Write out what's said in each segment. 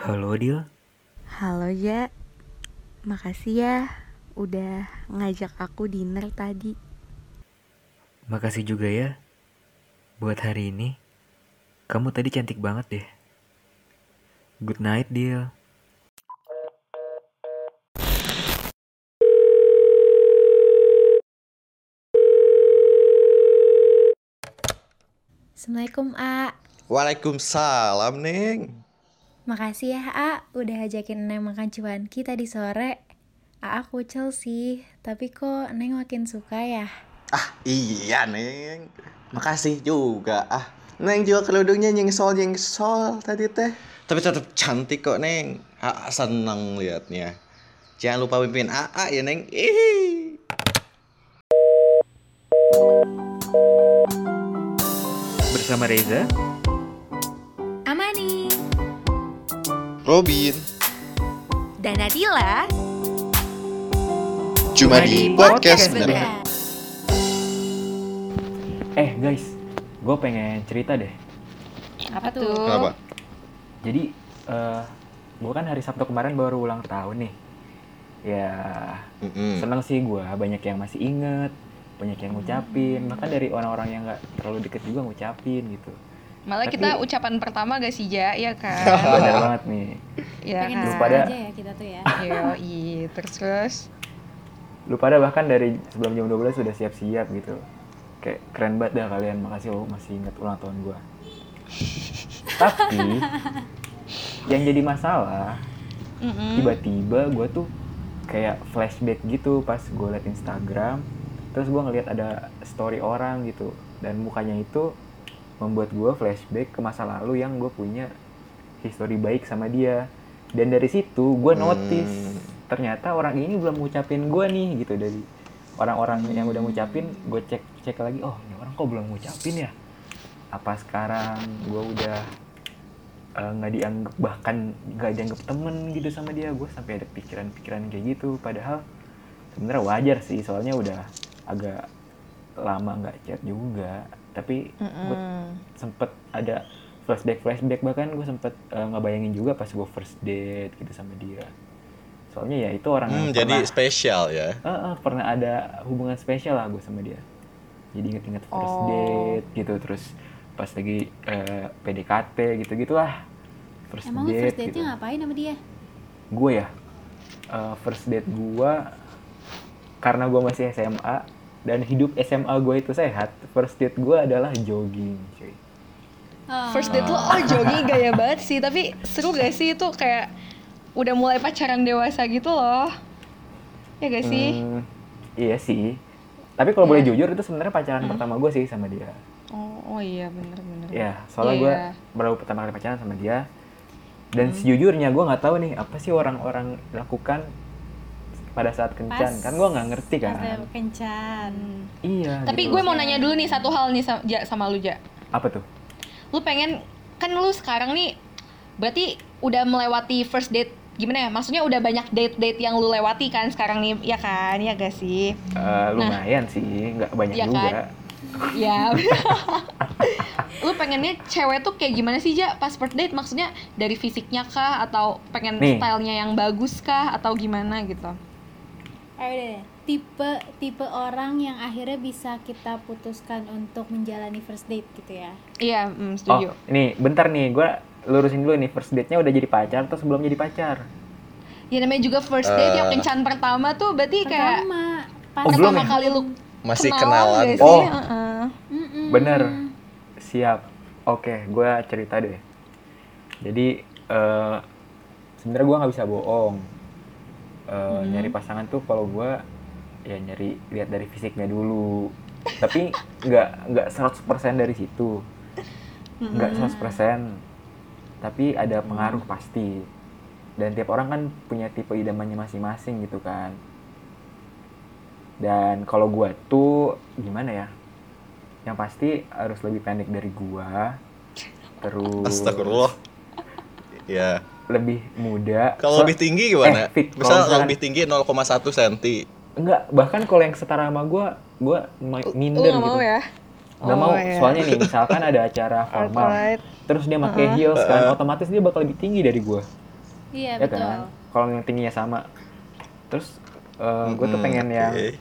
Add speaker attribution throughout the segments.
Speaker 1: Halo Dil,
Speaker 2: Halo ya, makasih ya udah ngajak aku dinner tadi.
Speaker 1: makasih juga ya buat hari ini. Kamu tadi cantik banget deh. Good night Dil.
Speaker 3: Assalamualaikum A
Speaker 4: Waalaikumsalam, Neng.
Speaker 3: Makasih ya A udah ajakin Neng makan cuanki tadi sore A kucel sih, tapi kok Neng makin suka ya?
Speaker 4: Ah, iya, Neng. Makasih juga. Ah, Neng juga kerudungnya nyengsol-nyengsol tadi teh. Tapi tetap cantik kok, Neng. Ah, seneng liatnya. Jangan lupa pimpin AA ya, Neng. Ih.
Speaker 1: Bersama Reza,
Speaker 3: Amani
Speaker 4: Robin.
Speaker 2: Dan Nadila,
Speaker 4: Cuma
Speaker 1: di
Speaker 4: di podcast. Bener.
Speaker 1: eh guys, gue pengen cerita deh.
Speaker 3: Apa tuh?
Speaker 4: Kenapa?
Speaker 1: Jadi, eh gue kan hari Sabtu kemarin baru ulang tahun nih. Ya,
Speaker 4: Mm-mm.
Speaker 1: seneng sih gue, banyak yang masih inget, banyak yang ngucapin, bahkan dari orang-orang yang gak terlalu deket juga ngucapin gitu.
Speaker 5: Malah
Speaker 1: Tapi-
Speaker 5: kita ucapan pertama gak sih Ja, ya kan?
Speaker 1: Bener banget nih.
Speaker 5: ya
Speaker 3: Pengen
Speaker 5: kan?
Speaker 1: Lupa dah.
Speaker 3: aja ya kita tuh ya
Speaker 5: Yoi, terus terus.
Speaker 1: Lu pada bahkan dari sebelum jam 12 sudah siap-siap gitu. Kayak keren banget dah kalian, makasih lo masih inget ulang tahun gue. Tapi, yang jadi masalah, tiba-tiba gue tuh kayak flashback gitu pas gue liat Instagram terus gue ngeliat ada story orang gitu. Dan mukanya itu membuat gue flashback ke masa lalu yang gue punya history baik sama dia. Dan dari situ gue notice
Speaker 4: Hmm.
Speaker 1: ternyata orang ini belum ngucapin gue nih gitu. Dari orang-orang yang udah ngucapin gue cek cek lagi oh ini orang kok belum ngucapin ya? Apa sekarang gue udah eh, nggak dianggap bahkan nggak dianggap temen gitu sama dia? Gue sampai ada pikiran-pikiran kayak gitu. Padahal sebenarnya wajar sih soalnya udah agak lama nggak chat juga tapi gue
Speaker 5: Mm-mm.
Speaker 1: sempet ada flashback flashback bahkan gue sempet eh, ngebayangin juga pas gue first date gitu sama dia soalnya ya itu orang yang
Speaker 4: Hmm, jadi
Speaker 1: pernah
Speaker 4: spesial ya.
Speaker 1: Eh, eh, pernah ada hubungan spesial lah gue sama dia jadi inget-inget first
Speaker 5: Oh.
Speaker 1: date gitu terus pas lagi eh, PDKT gitu gitulah first
Speaker 3: Emang
Speaker 1: date
Speaker 3: first
Speaker 1: gitu
Speaker 3: date-nya ngapain sama dia?
Speaker 1: gue ya eh, first date gue karena gue masih SMA dan hidup SMA gue itu sehat first date gue adalah jogging cuy
Speaker 5: First date lo oh jogging gaya banget sih, tapi seru gak sih itu kayak udah mulai pacaran dewasa gitu loh. Ya gak sih?
Speaker 1: Hmm, iya sih tapi kalau boleh
Speaker 5: Iya.
Speaker 1: jujur itu sebenarnya pacaran
Speaker 5: Hmm.
Speaker 1: pertama gue sih sama dia
Speaker 5: Oh, oh iya bener-bener.
Speaker 1: ya soalnya
Speaker 5: Iya,
Speaker 1: gue
Speaker 5: iya.
Speaker 1: baru pertama kali pacaran sama dia dan
Speaker 5: Hmm.
Speaker 1: sejujurnya gue nggak tahu nih apa sih orang-orang lakukan pada saat kencan
Speaker 6: Pas-
Speaker 1: kan gue nggak ngerti kan
Speaker 6: kencan.
Speaker 1: Iya
Speaker 5: Tapi
Speaker 1: gitu.
Speaker 5: gue mau nanya dulu nih satu hal nih sama, ja, sama lu Ja.
Speaker 1: apa tuh
Speaker 5: Lu pengen kan lu sekarang nih berarti udah melewati first date gimana ya? Maksudnya udah banyak date-date yang lu lewati kan sekarang nih, ya kan? Ya gak sih?
Speaker 1: Eh, lumayan sih nggak banyak
Speaker 5: Iya
Speaker 1: juga
Speaker 5: kan? Ya. lu pengennya cewek tuh kayak gimana sih, Ja? Pas first date maksudnya dari fisiknya kah atau pengen
Speaker 1: Nih.
Speaker 5: stylenya yang bagus kah atau gimana gitu?
Speaker 6: Tipe tipe orang yang akhirnya bisa kita putuskan untuk menjalani first date gitu ya.
Speaker 5: Iya, mm,
Speaker 1: oh
Speaker 5: setuju.
Speaker 1: nih bentar nih gue lurusin dulu nih first date nya udah jadi pacar atau sebelum jadi pacar
Speaker 5: Ya namanya juga first date yang
Speaker 4: Eh.
Speaker 5: kencan pertama tuh berarti kayak
Speaker 6: Pertama, pas
Speaker 1: Oh, belum
Speaker 5: pertama
Speaker 1: ya?
Speaker 5: kali lu
Speaker 4: Masih
Speaker 5: kenal
Speaker 4: kenalan.
Speaker 5: gak sih?
Speaker 1: Oh.
Speaker 5: Heeh.
Speaker 6: Mm-mm.
Speaker 1: bener siap oke gue cerita deh jadi eh sebenarnya gue nggak bisa bohong Eh,
Speaker 5: Mhm.
Speaker 1: nyari pasangan tuh kalau gue ya nyari lihat dari fisiknya dulu. Tapi nggak nggak 100% dari situ. Nggak 100% tapi ada pengaruh pasti. Dan tiap orang kan punya tipe idamannya masing-masing gitu kan. Dan kalau gue tuh gimana ya? Yang pasti harus lebih pendek dari gua. Terus
Speaker 4: Astagfirullah. Ya.
Speaker 1: Lebih muda
Speaker 4: Kalau
Speaker 1: So-
Speaker 4: lebih tinggi gimana?
Speaker 1: eh, Fik, kalau
Speaker 4: Misal
Speaker 1: misalkan-
Speaker 4: lebih tinggi 0,1 cm.
Speaker 1: enggak bahkan kalau yang setara sama gua gua ma-
Speaker 5: Lu
Speaker 1: minder
Speaker 5: gak
Speaker 1: gitu
Speaker 5: mau ya?
Speaker 1: Nggak
Speaker 5: Oh,
Speaker 1: mau,
Speaker 5: iya.
Speaker 1: soalnya nih misalkan ada acara formal, terus dia pakai heels kan, otomatis dia bakal lebih tinggi dari gue,
Speaker 6: Iya
Speaker 1: ya
Speaker 6: betul.
Speaker 1: kan? Kalau yang tingginya sama, terus gue tuh pengen yang
Speaker 4: oke.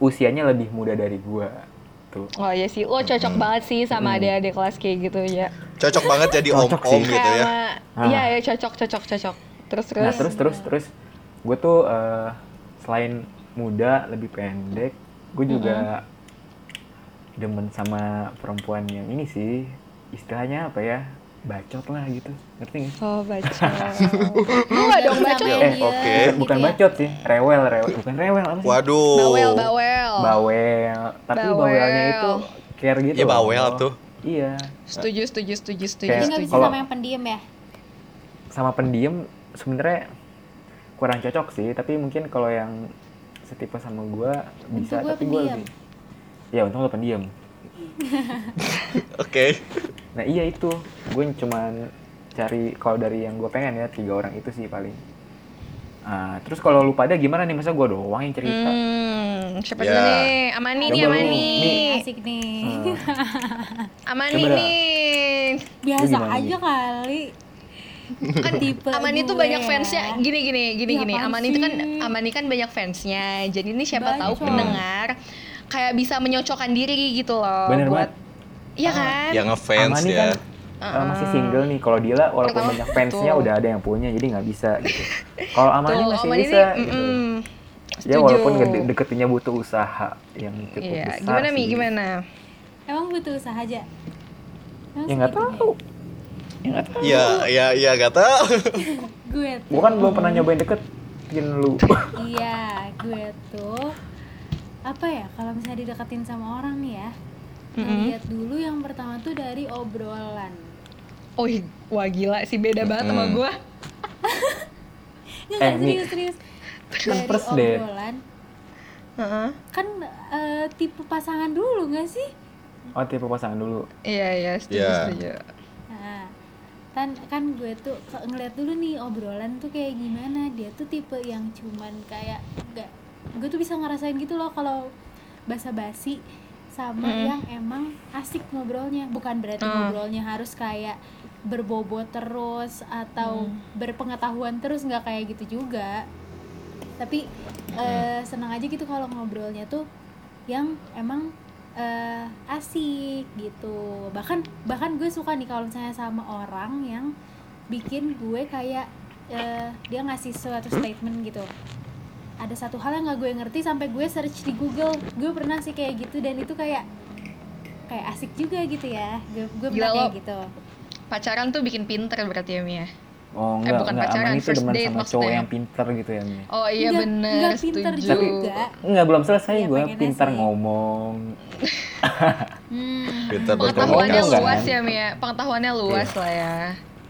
Speaker 1: usianya lebih muda dari gue, tuh.
Speaker 5: Oh iya sih, lo cocok banget sih sama adik-adik kelas kayak gitu ya.
Speaker 4: Cocok banget jadi
Speaker 1: Cocok
Speaker 4: om-om
Speaker 1: sih.
Speaker 4: gitu ya.
Speaker 5: iya ya cocok, cocok, cocok. Terus terus.
Speaker 1: Nah terus terus terus, gue tuh eh, selain muda, lebih pendek, gue juga demen sama perempuan yang ini sih, istilahnya apa ya, bacot lah gitu, ngerti nggak?
Speaker 5: Oh baca. Lu gak dong baca?
Speaker 6: Sama
Speaker 1: Eh,
Speaker 6: dia,
Speaker 4: oke.
Speaker 6: gitu
Speaker 1: bukan
Speaker 6: ya.
Speaker 1: bacot sih, rewel, rewel, bukan rewel apa sih?
Speaker 4: Waduh.
Speaker 5: Bawel, bawel.
Speaker 1: Bawel, tapi
Speaker 5: Bawel.
Speaker 1: bawelnya itu care gitu.
Speaker 4: Iya,
Speaker 1: loh.
Speaker 4: bawel tuh.
Speaker 1: Iya.
Speaker 5: Setuju, setuju, setuju, setuju,
Speaker 1: Kayak-
Speaker 6: bisa
Speaker 1: Kalau-
Speaker 6: sama yang pendiam ya?
Speaker 1: Sama pendiam sebenarnya kurang cocok sih, tapi mungkin kalau yang setipe sama gua bisa,
Speaker 6: gua
Speaker 1: tapi gua
Speaker 6: pendiam.
Speaker 1: lebih. Ya untung lo pendiam.
Speaker 4: Oke.
Speaker 1: Nah iya itu, gue cuman cari kalau dari yang gue pengen ya tiga orang itu sih paling. Ah, terus kalau lu pada gimana nih masa gue doang yang cerita?
Speaker 5: Hmm, siapa
Speaker 4: Ya.
Speaker 5: dulu nih? Amani nih, Amani.
Speaker 1: nih.
Speaker 6: Asik nih.
Speaker 1: Hmm.
Speaker 5: Amani
Speaker 1: Coba
Speaker 5: nih.
Speaker 6: Biasa
Speaker 1: gimana
Speaker 6: aja
Speaker 1: nih?
Speaker 6: kali.
Speaker 5: Kan
Speaker 6: Tipe
Speaker 5: Amani tuh
Speaker 6: gue
Speaker 5: banyak
Speaker 6: ya.
Speaker 5: fansnya. Gini gini gini
Speaker 6: Ih,
Speaker 5: gini. Amani itu kan? Amani kan banyak fansnya. Jadi ini siapa tahu pendengar kayak bisa menyocokkan diri gitu loh
Speaker 1: Bener
Speaker 5: buat
Speaker 1: banget.
Speaker 5: Iya kan?
Speaker 4: Yang ngefans
Speaker 1: Amani
Speaker 4: ya.
Speaker 1: kan eh, masih single nih. Kalau Dila walaupun
Speaker 5: Pertama,
Speaker 1: banyak fansnya udah ada yang punya, jadi nggak bisa gitu. Kalau Amani
Speaker 5: Tuh,
Speaker 1: masih
Speaker 5: Amani
Speaker 1: bisa.
Speaker 5: nih,
Speaker 1: gitu.
Speaker 5: mm-mm.
Speaker 1: Ya
Speaker 5: Setuju.
Speaker 1: walaupun gede- deketinnya butuh usaha yang cukup
Speaker 5: Iya,
Speaker 1: besar.
Speaker 5: gimana Mi? Gimana?
Speaker 6: Emang butuh usaha aja? Emang
Speaker 1: Ya nggak tahu.
Speaker 5: Ya nggak tahu.
Speaker 4: Iya, iya, iya, gak tau.
Speaker 6: Gue tuh.
Speaker 1: Gua kan belum pernah nyobain deketin lu.
Speaker 6: Iya, gue tuh apa ya kalau misalnya dideketin sama orang nih ya ngeliat dulu yang pertama tuh dari obrolan
Speaker 5: Oh, wah gila sih beda banget sama
Speaker 4: Mm.
Speaker 5: gua.
Speaker 6: nggak
Speaker 1: Eh,
Speaker 6: nggak,
Speaker 1: Mi.
Speaker 6: serius serius
Speaker 1: Kan
Speaker 6: dari obrolan
Speaker 5: Heeh.
Speaker 6: kan eh, tipe pasangan dulu nggak sih
Speaker 1: Oh tipe pasangan dulu.
Speaker 5: Iya, iya, setuju,
Speaker 4: Iya.
Speaker 5: setuju.
Speaker 6: Nah, kan kan gue tuh ngeliat dulu nih obrolan tuh kayak gimana dia tuh tipe yang cuman kayak gak gue tuh bisa ngerasain gitu loh kalau basa-basi sama
Speaker 5: Mm.
Speaker 6: yang emang asik ngobrolnya. Bukan berarti
Speaker 5: Mm.
Speaker 6: ngobrolnya harus kayak berbobot terus atau berpengetahuan terus nggak kayak gitu juga. Tapi eh, senang aja gitu kalau ngobrolnya tuh yang emang eh, asik gitu. Bahkan bahkan gue suka nih kalau misalnya sama orang yang bikin gue kayak eh, dia ngasih suatu statement gitu ada satu hal yang nggak gue ngerti sampai gue search di Google gue pernah sih kayak gitu dan itu kayak kayak asik juga gitu ya gue gue
Speaker 5: Gila
Speaker 6: pernah kayak gitu
Speaker 5: Pacaran tuh bikin pinter berarti ya, Mi ya?
Speaker 1: Oh
Speaker 5: Eh,
Speaker 1: enggak,
Speaker 5: bukan
Speaker 1: enggak.
Speaker 5: pacaran, first
Speaker 1: demen
Speaker 5: date
Speaker 1: sama
Speaker 5: maksudnya.
Speaker 1: cowok yang pinter gitu ya. Mi.
Speaker 5: Oh iya
Speaker 6: Nggak-
Speaker 5: bener,
Speaker 6: nggak pinter
Speaker 5: setuju.
Speaker 6: juga.
Speaker 1: Enggak, belum selesai
Speaker 6: Iya,
Speaker 1: gue pintar
Speaker 6: sih.
Speaker 1: ngomong.
Speaker 6: hmm,
Speaker 4: Pintar
Speaker 5: Pengetahuannya
Speaker 1: Ngomong,
Speaker 5: luas
Speaker 1: kan?
Speaker 5: ya, Mi ya? Pengetahuannya luas lah ya.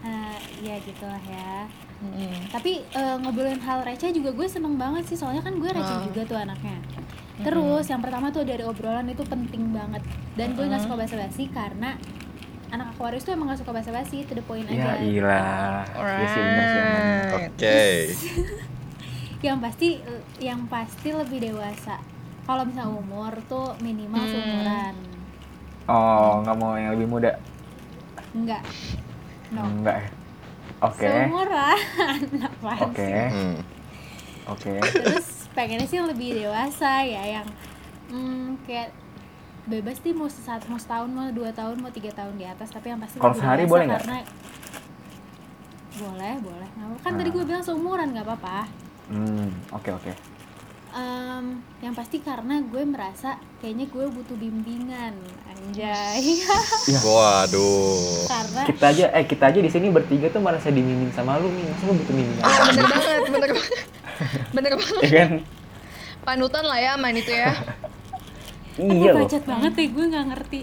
Speaker 6: eh, ya gitulah ya
Speaker 5: Mm-mm.
Speaker 6: tapi eh, ngobrolin hal receh juga gue seneng banget sih soalnya kan gue receh
Speaker 5: Oh.
Speaker 6: juga tuh anaknya terus yang pertama tuh dari obrolan itu penting banget dan gue nggak suka basa-basi karena anak Aquarius tuh emang gak suka basa-basi to the point
Speaker 1: Ya
Speaker 6: aja.
Speaker 1: Ya.
Speaker 5: Alright.
Speaker 4: Oke.
Speaker 6: yang pasti yang pasti lebih dewasa kalau misalnya umur tuh minimal
Speaker 5: Hmm.
Speaker 6: seumuran
Speaker 1: Oh, nggak mau yang lebih muda?
Speaker 6: enggak no
Speaker 1: Enggak ya. Oke.
Speaker 6: seumuran apaan
Speaker 1: Oke.
Speaker 4: Hmm.
Speaker 1: Oke.
Speaker 6: terus pengennya sih yang lebih dewasa ya yang hmm, kayak bebas sih mau saat mau setahun mau dua tahun mau tiga tahun di atas tapi yang pasti
Speaker 1: Kalau sehari boleh nggak?
Speaker 6: karena boleh boleh nggak kan
Speaker 1: Nah.
Speaker 6: tadi gue bilang seumuran nggak apa-apa
Speaker 1: Hmm, oke oke.
Speaker 6: Em, yang pasti karena gue merasa kayaknya gue butuh bimbingan anjay
Speaker 4: Waduh.
Speaker 6: karena
Speaker 1: Kita aja eh kita aja di sini bertiga tuh merasa dimimin sama lu nih. Masa lu butuh bimbingan?
Speaker 5: Ah, bener banget, bener banget. Bener banget.
Speaker 1: ya kan?
Speaker 5: Panutan lah ya main itu ya.
Speaker 1: Iya
Speaker 6: aku
Speaker 1: loh.
Speaker 6: bacot banget deh gue nggak ngerti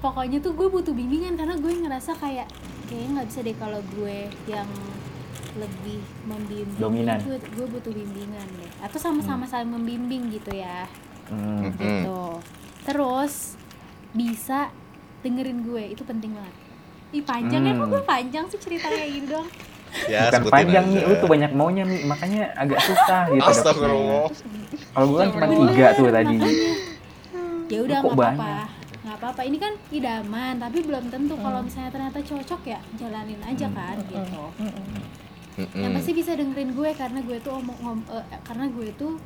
Speaker 6: pokoknya tuh gue butuh bimbingan karena gue ngerasa kayak kayaknya nggak bisa deh kalau gue yang lebih membimbing
Speaker 1: Dominan.
Speaker 6: gue, gue butuh bimbingan deh atau sama-sama saling membimbing gitu ya.
Speaker 1: Hmm.
Speaker 4: Hmm.
Speaker 6: gitu. Terus bisa dengerin gue itu penting banget. Ih panjang ya kok
Speaker 1: Hmm.
Speaker 6: gue panjang sih cerita kayak gini dong
Speaker 4: Ya,
Speaker 1: Bukan panjang
Speaker 4: aja.
Speaker 1: nih, lu tuh banyak maunya nih, makanya agak susah gitu.
Speaker 4: Astagfirullah.
Speaker 1: Kalau gue kan cuma tiga tuh tadi.
Speaker 6: ya udah nggak apa-apa. nggak apa-apa. Ini kan idaman tapi belum tentu kalau misalnya ternyata cocok ya jalanin aja kan gitu
Speaker 4: Mm-mm.
Speaker 6: yang pasti bisa dengerin gue karena gue tuh omong ngom- eh, karena gue tuh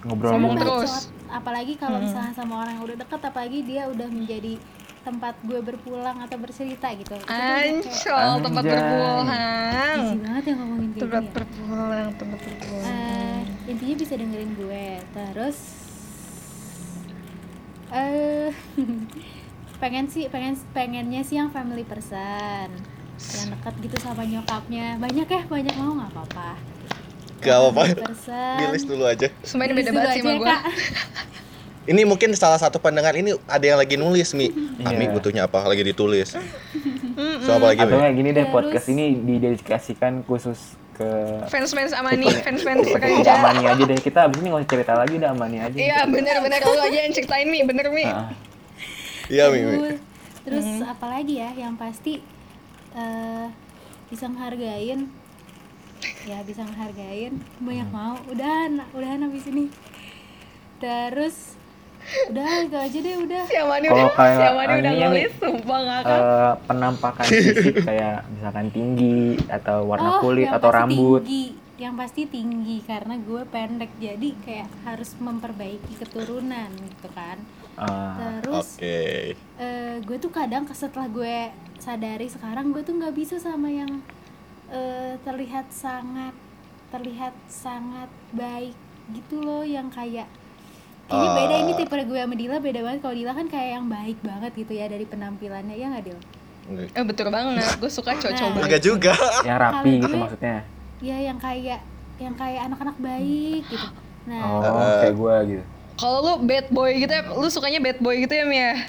Speaker 1: ngobrol
Speaker 5: Ngomong terus.
Speaker 6: apalagi kalau misalnya sama orang yang udah deket apalagi dia udah menjadi tempat gue berpulang atau bercerita gitu
Speaker 5: Ancol, tempat berpulang.
Speaker 6: easy banget ya ngomongin kayak
Speaker 5: Tempat
Speaker 6: gini ya.
Speaker 5: berpulang, tempat berpulang.
Speaker 6: Eh, intinya bisa dengerin gue terus eh pengen sih pengen pengennya sih yang family person yang dekat gitu sama nyokapnya banyak ya banyak mau nggak apa-apa
Speaker 4: Gak apa-apa. Bilis dulu aja.
Speaker 5: Sumpah ini beda banget sih sama
Speaker 6: ya,
Speaker 5: gue.
Speaker 4: Ini mungkin salah satu pendengar ini ada yang lagi nulis Mi. Ah, Mi
Speaker 1: Iya.
Speaker 4: butuhnya apa? Lagi ditulis. So apa lagi
Speaker 1: Atau kayak gini deh
Speaker 6: Terus-
Speaker 1: podcast ini didedikasikan khusus ke
Speaker 5: Fans-fans Amani, fans-fans
Speaker 1: ke
Speaker 5: pekerja.
Speaker 1: Amani aja deh. Kita abis ini nggak usah cerita lagi udah Amani aja.
Speaker 5: Iya bener-bener lu aja yang ceritain Mi, bener Mi.
Speaker 1: Heeh.
Speaker 4: Iya Mi. Mi.
Speaker 6: terus terus apalagi ya yang pasti eh, bisa ngehargain ya bisa ngehargain banyak mau udahan udahan habis ini terus udah itu aja deh udah
Speaker 5: Si Amani
Speaker 1: Kalau
Speaker 5: udah,
Speaker 1: kayak
Speaker 5: si Amani udah nulis, sumpah ngakak.
Speaker 1: Eh, penampakan fisik kayak misalkan tinggi atau warna
Speaker 6: Oh,
Speaker 1: kulit
Speaker 6: yang
Speaker 1: atau
Speaker 6: pasti
Speaker 1: rambut.
Speaker 6: tinggi. yang pasti tinggi karena gue pendek jadi kayak harus memperbaiki keturunan gitu kan
Speaker 1: Ah,
Speaker 6: terus
Speaker 4: Oke.
Speaker 6: eh, gue tuh kadang setelah gue sadari sekarang gue tuh nggak bisa sama yang eh, terlihat sangat terlihat sangat baik gitu loh yang kayak kayaknya beda ini tipe gue sama Dila beda banget kalau Dila kan kayak yang baik banget gitu ya dari penampilannya ya nggak Dil
Speaker 5: Eh betul banget, gue suka cowok-cowok
Speaker 6: Nah.
Speaker 4: Enggak juga.
Speaker 1: yang rapi gitu
Speaker 6: gue-
Speaker 1: maksudnya.
Speaker 6: ya yang kayak yang kayak anak-anak baik gitu nah
Speaker 1: Oh,
Speaker 4: Eh.
Speaker 1: kayak gua gitu.
Speaker 5: Kalau lu bad boy gitu ya, lu sukanya bad boy gitu ya Mi ya?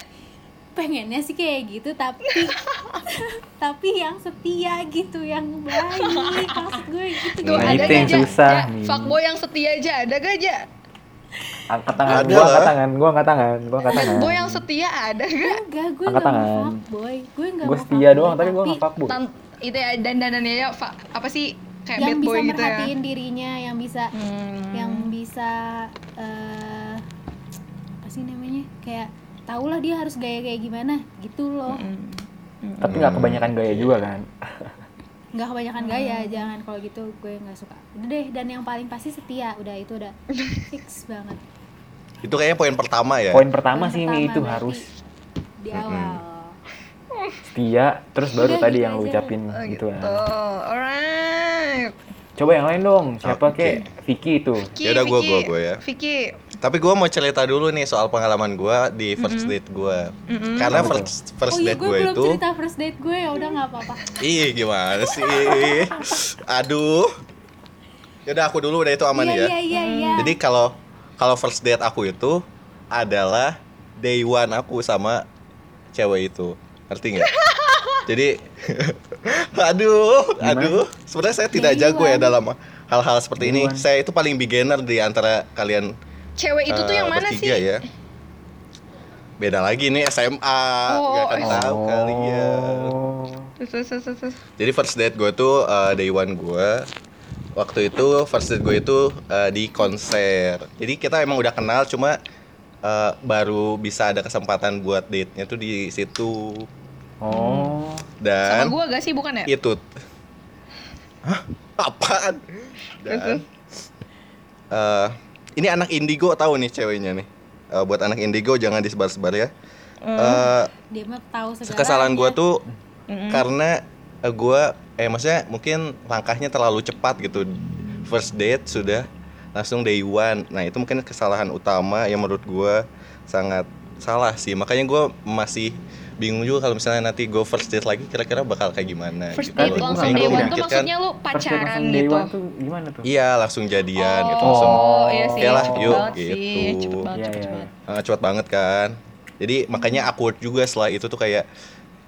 Speaker 6: Pengennya sih kayak gitu tapi tapi yang setia gitu yang baik maksud gue gitu
Speaker 5: Tuh
Speaker 1: Nah,
Speaker 5: ada
Speaker 1: itu yang
Speaker 5: gak, Ja?
Speaker 1: susah nih.
Speaker 5: Fuckboy yang setia aja, ada gak aja?
Speaker 1: Angkat tangan,
Speaker 4: Ada
Speaker 1: gua
Speaker 4: lah.
Speaker 1: angkat tangan, gua angkat tangan, gua angkat tangan.
Speaker 5: boy yang setia ada gak?
Speaker 6: enggak gue
Speaker 1: Angkat tangan.
Speaker 6: fuckboy gue nggak
Speaker 1: Gua
Speaker 6: mau
Speaker 1: setia
Speaker 6: fuckboy,
Speaker 1: doang, tapi gua nggak fuckboy.
Speaker 5: Tan- itu ya dandanannya ya, fa- apa sih kayak
Speaker 6: yang
Speaker 5: bad
Speaker 6: bisa
Speaker 5: boy gitu ya?
Speaker 6: merhatiin dirinya yang bisa
Speaker 5: Hmm.
Speaker 6: yang bisa eh apa sih namanya kayak tau lah dia harus gaya kayak gimana gitu loh
Speaker 5: Hmm.
Speaker 1: Tapi nggak kebanyakan gaya juga kan.
Speaker 6: nggak kebanyakan gaya
Speaker 5: Hmm.
Speaker 6: jangan kalau gitu gue nggak suka udah deh dan yang paling pasti setia udah itu udah fix banget
Speaker 4: Itu kayaknya poin pertama ya.
Speaker 1: Poin pertama
Speaker 6: Poin
Speaker 1: sih
Speaker 6: pertama
Speaker 1: itu harus
Speaker 6: di awal
Speaker 1: setia, terus baru
Speaker 6: Udah,
Speaker 1: tadi
Speaker 6: gitu
Speaker 1: yang lu ucapin
Speaker 5: Oh,
Speaker 1: gitu
Speaker 5: gitu.
Speaker 1: kan.
Speaker 5: Alright.
Speaker 1: Coba yang lain dong, siapa
Speaker 4: Oke.
Speaker 1: kek? Vicky itu.
Speaker 5: Vicky,
Speaker 4: Yaudah, gua-
Speaker 5: Vicky.
Speaker 4: gua- gua ya.
Speaker 5: Vicky.
Speaker 4: Tapi gue mau cerita dulu nih soal pengalaman gue di first date gue. Karena
Speaker 1: Apa tuh?
Speaker 4: first, first
Speaker 6: oh iya
Speaker 4: date
Speaker 6: gue
Speaker 4: gue
Speaker 6: belum
Speaker 4: itu,
Speaker 6: cerita first date gue ya udah nggak apa-apa
Speaker 4: ih gimana sih? Aduh. Yaudah aku dulu udah itu aman
Speaker 6: iya
Speaker 4: ya.
Speaker 6: iya iya iya
Speaker 4: Jadi kalau kalau first date aku itu adalah day one aku sama cewek itu. Ngerti nggak? Jadi aduh, aduh. Sebenarnya saya tidak
Speaker 6: Day
Speaker 4: jago ya dalam hal-hal seperti
Speaker 1: Day
Speaker 4: ini.
Speaker 1: one.
Speaker 4: Saya itu paling beginner di antara kalian
Speaker 5: Cewek itu tuh
Speaker 4: eh,
Speaker 5: yang mana
Speaker 4: bertiga
Speaker 5: sih?
Speaker 4: ya. Beda lagi nih SMA,
Speaker 5: Oh,
Speaker 4: nggak akan tahu kalian.
Speaker 1: Oh.
Speaker 5: Terus, terus, terus, terus, terus.
Speaker 4: Jadi first date gue tuh uh, day one gue Waktu itu first date gue itu uh, di konser Jadi kita emang udah kenal cuma uh, baru bisa ada kesempatan buat date-nya tuh di situ
Speaker 1: Oh.
Speaker 5: Sama
Speaker 4: Dan
Speaker 5: gua gak sih bukan ya?
Speaker 4: itu Hah? Apaan? Dan uh, Ini anak indigo tahu nih ceweknya nih. Uh, Buat anak indigo jangan disebar-sebar ya. Uh,
Speaker 6: dia mah tahu segala
Speaker 4: kesalahan gue tuh karena eh, gua eh maksudnya mungkin langkahnya terlalu cepat gitu. First date sudah langsung day one. Nah itu mungkin kesalahan utama yang menurut gua sangat salah sih makanya gua masih bingung juga kalau misalnya nanti go first date lagi kira-kira bakal kayak gimana
Speaker 5: First
Speaker 4: gitu
Speaker 5: date
Speaker 4: loh.
Speaker 5: langsung day
Speaker 1: gua
Speaker 5: one tuh maksudnya lu
Speaker 1: First date
Speaker 5: pacaran
Speaker 1: langsung day
Speaker 5: gitu?
Speaker 1: one tuh gimana tuh?
Speaker 4: iya langsung jadian gitu
Speaker 5: Oh,
Speaker 4: langsung
Speaker 5: iya sih,
Speaker 4: lah,
Speaker 5: cepet
Speaker 4: yuk,
Speaker 5: banget sih,
Speaker 4: gitu.
Speaker 5: cepet banget,
Speaker 1: Iya,
Speaker 5: cepet
Speaker 1: iya,
Speaker 5: banget.
Speaker 4: Ah, cepat banget kan jadi makanya awkward juga setelah itu tuh kayak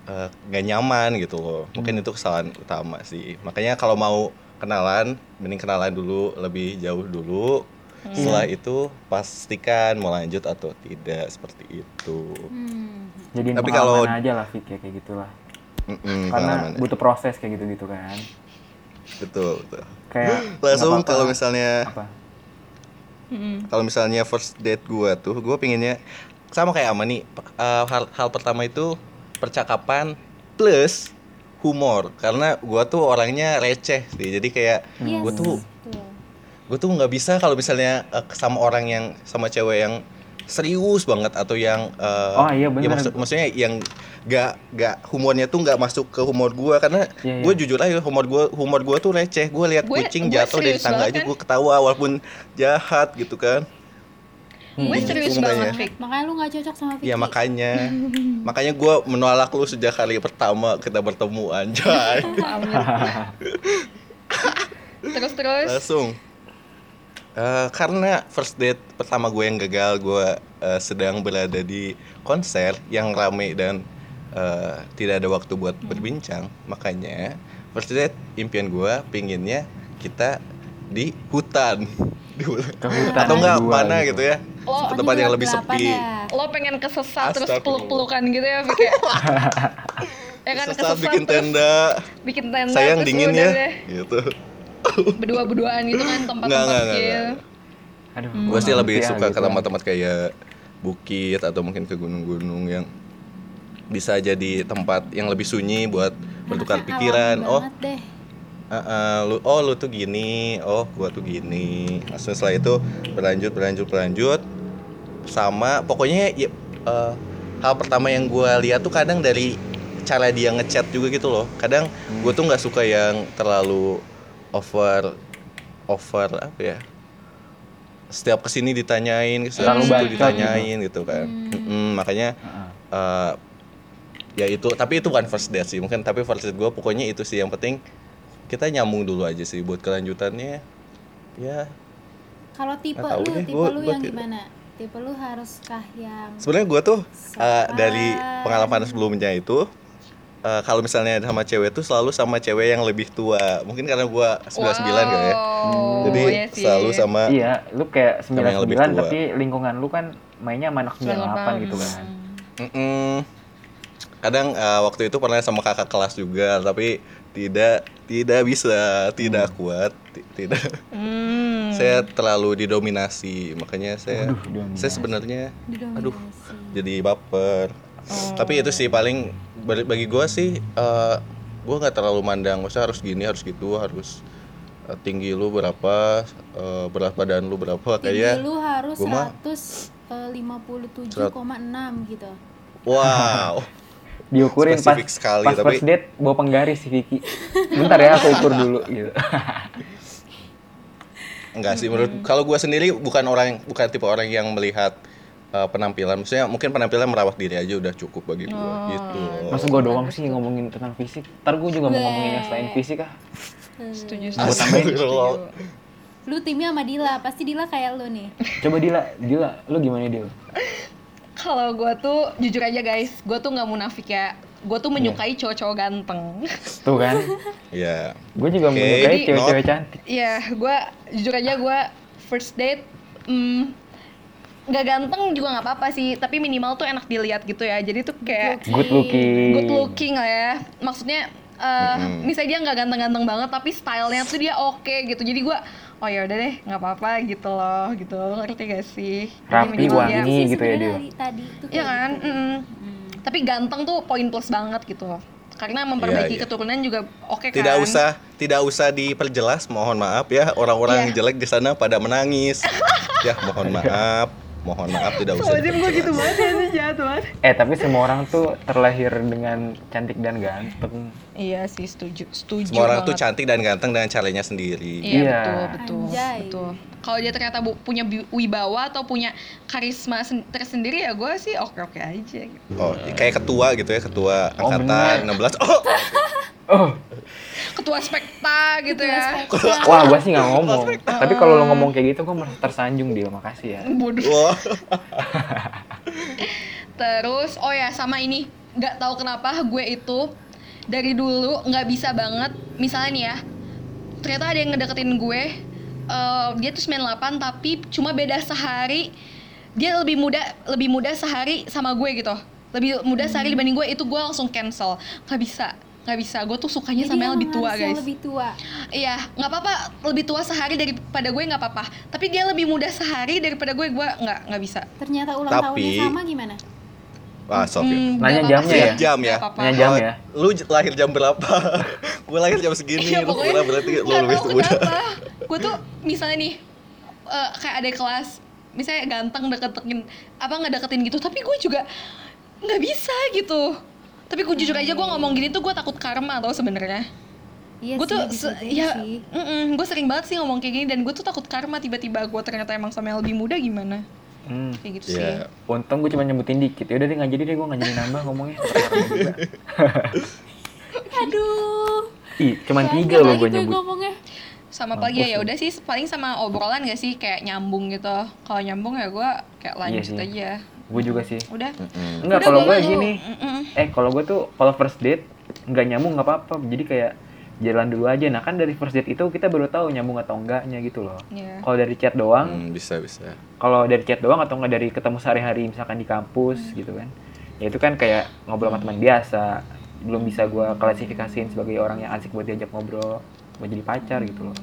Speaker 4: eh, nggak nyaman gitu loh mungkin itu kesalahan utama sih makanya kalau mau kenalan mending kenalan dulu lebih jauh dulu setelah itu pastikan mau lanjut atau tidak seperti itu
Speaker 6: Hmm.
Speaker 1: Jadi
Speaker 4: Tapi kalau-
Speaker 1: aja lah Fik ya kayak gitulah.
Speaker 4: Mm-mm,
Speaker 1: Karena
Speaker 4: pengalaman.
Speaker 1: butuh proses kayak gitu-gitu kan.
Speaker 4: betul betul
Speaker 1: Kayak
Speaker 4: langsung kalau misalnya
Speaker 1: apa?
Speaker 5: Mm-mm.
Speaker 4: kalau misalnya first date gua tuh gua pinginnya sama kayak ama nih eh, hal, hal pertama itu percakapan plus humor karena gua tuh orangnya receh sih jadi kayak
Speaker 6: Yes,
Speaker 4: gue tuh. Gue tuh nggak bisa kalau misalnya eh, sama orang yang sama cewek yang serius banget atau yang eh,
Speaker 1: Oh, iya,
Speaker 4: ya
Speaker 1: bener.
Speaker 4: maksud- maksudnya yang gak gak humornya tuh nggak masuk ke humor gua karena
Speaker 1: Iya, iya.
Speaker 4: gue jujur aja humor gua humor gua tuh receh. Gue lihat
Speaker 5: Gue-
Speaker 4: kucing
Speaker 5: gue
Speaker 4: jatuh dari
Speaker 5: serius
Speaker 4: tangga aja
Speaker 5: kan.
Speaker 4: gue ketawa walaupun jahat gitu kan.
Speaker 5: Gue
Speaker 4: Hmm,
Speaker 5: serius
Speaker 4: itu
Speaker 5: banget
Speaker 4: makanya.
Speaker 5: Fik.
Speaker 6: Makanya lu nggak cocok sama Vicky.
Speaker 4: Ya makanya. Makanya gue menolak lu sejak hari pertama kita bertemu anjay.
Speaker 5: Terus terus?
Speaker 4: Langsung Eh, karena first date pertama gue yang gagal gue eh, sedang berada di konser yang rame dan eh, tidak ada waktu buat berbincang. Makanya first date impian gue pinginnya kita di hutan. Di hutan.
Speaker 1: Ke hutan
Speaker 4: atau enggak mana
Speaker 1: gitu.
Speaker 4: gitu ya.
Speaker 5: Oh,
Speaker 4: ke tempat yang lebih sepi.
Speaker 6: ya.
Speaker 5: lo pengen kesesat terus peluk-pelukan gitu ya Fik ya? Ya kan
Speaker 4: Sesat
Speaker 5: kesesat
Speaker 4: bikin tenda.
Speaker 5: Bikin tenda
Speaker 4: sayang dingin ya.
Speaker 5: deh.
Speaker 4: Gitu
Speaker 5: berdua-berduaan gitu kan
Speaker 4: Nggak,
Speaker 5: tempat-tempat
Speaker 4: nggak, nggak, nggak.
Speaker 1: Aduh,
Speaker 5: Hmm.
Speaker 4: gue sih lebih
Speaker 1: ya
Speaker 4: suka ke
Speaker 1: gitu.
Speaker 4: tempat-tempat kayak bukit atau mungkin ke gunung-gunung yang bisa jadi tempat yang lebih sunyi buat bertukar pikiran oh
Speaker 6: deh.
Speaker 4: uh, uh, lu oh lu tuh gini oh gua tuh gini Langsung setelah itu berlanjut berlanjut berlanjut sama pokoknya ya, uh, hal pertama yang gua lihat tuh kadang dari cara dia ngechat juga gitu loh kadang
Speaker 1: Hmm.
Speaker 4: gue tuh nggak suka yang terlalu over over apa ya? Setiap ke sini ditanyain setiap
Speaker 1: Terlalu
Speaker 4: ke situ
Speaker 1: bacot
Speaker 4: ditanyain gitu, kan. Mm-mm, makanya
Speaker 1: Heeh.
Speaker 4: eh, ya itu tapi itu bukan first date sih mungkin tapi first date gue pokoknya itu sih. Yang penting kita nyambung dulu aja sih buat kelanjutannya. Ya.
Speaker 6: Kalau tipe lu,
Speaker 4: deh,
Speaker 6: tipe
Speaker 4: gua-
Speaker 6: lu
Speaker 4: gua
Speaker 6: yang gimana? Tipe lu haruskah yang
Speaker 4: sebenarnya gue tuh eh,
Speaker 6: Sopan.
Speaker 4: dari pengalaman sebelumnya itu eh, kalau misalnya sama cewek tuh selalu sama cewek yang lebih tua mungkin karena gue 99 kali ya
Speaker 5: Wow,
Speaker 4: jadi
Speaker 5: iya sih.
Speaker 4: selalu sama
Speaker 1: Iya, lu kayak
Speaker 4: Sama yang lebih
Speaker 1: 99
Speaker 4: tua.
Speaker 1: tapi lingkungan lu kan mainnya sama anak 98 gitu kan.
Speaker 4: Mm-mm. kadang eh, waktu itu pernah sama kakak kelas juga tapi tidak tidak bisa tidak kuat ti- tidak
Speaker 5: Hmm.
Speaker 4: saya terlalu didominasi makanya saya
Speaker 1: dominasi.
Speaker 4: saya sebenarnya aduh jadi baper tapi itu sih paling bagi bagi gue sih eh gue nggak terlalu mandang maksudnya harus gini harus gitu harus eh, tinggi lu berapa eh, berat badan lu berapa
Speaker 6: Tinggi
Speaker 4: kayak
Speaker 6: lu harus
Speaker 4: gua mah-
Speaker 6: 157,6 gitu.
Speaker 4: wow
Speaker 1: Diukurin pas
Speaker 4: sekali,
Speaker 1: pas
Speaker 4: tapi-
Speaker 1: first date bawa penggaris si Vicky. Bentar ya aku ukur dulu gitu.
Speaker 4: Enggak sih menurut kalau gua sendiri bukan orang bukan tipe orang yang melihat uh, penampilan maksudnya mungkin penampilan merawat diri aja udah cukup bagi gua gitu
Speaker 1: Masa gua doang sih ngomongin tentang fisik. Ntar gua juga mau ngomongin yang selain fisik ah.
Speaker 5: setuju
Speaker 1: Gua tambahin.
Speaker 4: Astagfirullah.
Speaker 6: Lu timnya sama Dila, pasti Dila kayak lu nih.
Speaker 1: Coba Dila, Dila, lu gimana Dila?
Speaker 5: Kalau gue tuh jujur aja guys, gue tuh nggak munafik ya. Gue
Speaker 1: Iya.
Speaker 5: tuh menyukai cowok-cowok ganteng.
Speaker 1: Tuh kan,
Speaker 4: ya
Speaker 1: gue juga
Speaker 4: Oke,
Speaker 1: menyukai cewek-cewek cantik.
Speaker 5: Iya, gue jujur aja gue first date hmm, nggak ganteng juga nggak apa-apa sih, tapi minimal tuh enak dilihat gitu ya. Jadi tuh kayak
Speaker 1: Good looking.
Speaker 5: good looking lah ya. Maksudnya eh,
Speaker 4: Mm-mm.
Speaker 5: misalnya dia nggak ganteng-ganteng banget, tapi stylenya tuh dia oke gitu. Jadi gue oh ya udah deh nggak apa-apa gitu loh gitu ngerti gak sih
Speaker 1: Rapi,
Speaker 5: minimal
Speaker 1: wangi.
Speaker 5: dia-
Speaker 1: gitu ya,
Speaker 6: dari Tadi tuh
Speaker 5: Iya kan
Speaker 6: gitu.
Speaker 5: Mm-mm.
Speaker 6: Hmm.
Speaker 5: tapi ganteng tuh poin plus banget gitu karena memperbaiki
Speaker 4: Iya, iya.
Speaker 5: keturunan juga oke kan
Speaker 4: tidak usah tidak usah diperjelas mohon maaf ya orang-orang
Speaker 5: Iya.
Speaker 4: jelek di sana pada menangis ya mohon maaf mohon maaf tidak usah
Speaker 5: Soalnya gue gitu banget ya sih jahat banget
Speaker 1: Eh tapi semua orang tuh terlahir dengan cantik dan ganteng.
Speaker 5: Iya sih setuju setuju
Speaker 4: semua orang tuh
Speaker 5: banget.
Speaker 4: cantik dan ganteng dengan caranya sendiri
Speaker 5: Iya
Speaker 1: Iya.
Speaker 5: betul betul
Speaker 6: Anjay.
Speaker 5: betul. Kalau dia ternyata bu- punya wibawa atau punya karisma sen- tersendiri ya gue sih oke oke aja. Gitu.
Speaker 4: oh kayak ketua gitu ya ketua
Speaker 1: Oh,
Speaker 4: angkatan 16 oh
Speaker 1: Oh,
Speaker 5: Ketua spekta gitu
Speaker 6: Ketua
Speaker 5: ya.
Speaker 6: spekta.
Speaker 1: wah gua sih nggak ngomong. tapi kalau lo ngomong kayak gitu, gua merasa tersanjung dia. Makasih ya.
Speaker 5: Bodoh. Terus oh ya sama ini nggak tahu kenapa gue itu dari dulu nggak bisa banget misalnya nih ya ternyata ada yang ngedeketin gue eh, dia tuh 98 tapi cuma beda sehari dia lebih muda lebih muda sehari sama gue gitu lebih muda sehari dibanding gue itu gue langsung cancel nggak bisa nggak bisa gue tuh sukanya
Speaker 6: Jadi
Speaker 5: sama yang lebih tua
Speaker 6: harus yang
Speaker 5: guys
Speaker 6: lebih tua
Speaker 5: iya nggak apa-apa lebih tua sehari daripada gue nggak apa-apa tapi dia lebih muda sehari daripada gue gue nggak nggak bisa
Speaker 6: ternyata ulang
Speaker 4: Tapi-
Speaker 6: tahunnya sama gimana
Speaker 4: Wah, sok ya.
Speaker 5: Hmm,
Speaker 1: Nanya jamnya ya?
Speaker 4: Jam ya?
Speaker 1: Nanya jam ya?
Speaker 4: Lu j- lahir jam berapa? gue lahir jam segini.
Speaker 5: Iya,
Speaker 4: lu berarti lu lebih muda.
Speaker 5: kenapa. gue tuh misalnya nih eh, kayak ada kelas misalnya ganteng deketin apa nggak deketin gitu tapi gue juga nggak bisa gitu tapi gue jujur aja gue ngomong gini tuh gue takut karma tau sebenarnya
Speaker 6: iya
Speaker 5: gue
Speaker 6: sih,
Speaker 5: tuh se- ya
Speaker 6: sih.
Speaker 5: gue sering banget sih ngomong kayak gini dan gue tuh takut karma tiba-tiba gue ternyata emang sama yang lebih muda gimana
Speaker 1: Hmm.
Speaker 5: kayak gitu sih
Speaker 4: Iya.
Speaker 1: Untung gue cuma nyebutin dikit. Ya udah deh nggak jadi deh gue nggak jadi nambah ngomongnya.
Speaker 6: aduh
Speaker 1: Ih, cuman
Speaker 6: Banyak
Speaker 1: tiga loh
Speaker 6: lagi
Speaker 1: gue nyebut.
Speaker 6: ngomongnya
Speaker 5: sama
Speaker 1: Mampus
Speaker 5: pagi ya ya udah sih paling sama obrolan gak sih kayak nyambung gitu kalau nyambung ya gue kayak lanjut
Speaker 1: sih.
Speaker 5: aja
Speaker 1: Gue juga sih.
Speaker 5: udah
Speaker 4: Mm-mm.
Speaker 1: Enggak
Speaker 5: Udah,
Speaker 1: kalau
Speaker 5: gua
Speaker 1: gue gini.
Speaker 5: Mm-mm.
Speaker 1: Eh kalau gue tuh kalau first date nggak nyambung nggak apa-apa. Jadi kayak jalan dulu aja. Nah kan dari first date itu kita baru tahu nyambung atau enggaknya gitu loh.
Speaker 5: Iya.
Speaker 1: Kalau dari chat doang,
Speaker 4: Hmm, bisa bisa.
Speaker 1: kalau dari chat doang atau enggak dari ketemu sehari-hari misalkan di kampus gitu kan. Ya itu kan kayak ngobrol sama teman biasa. Belum bisa gue klasifikasiin sebagai orang yang asik buat diajak ngobrol, buat jadi pacar gitu loh.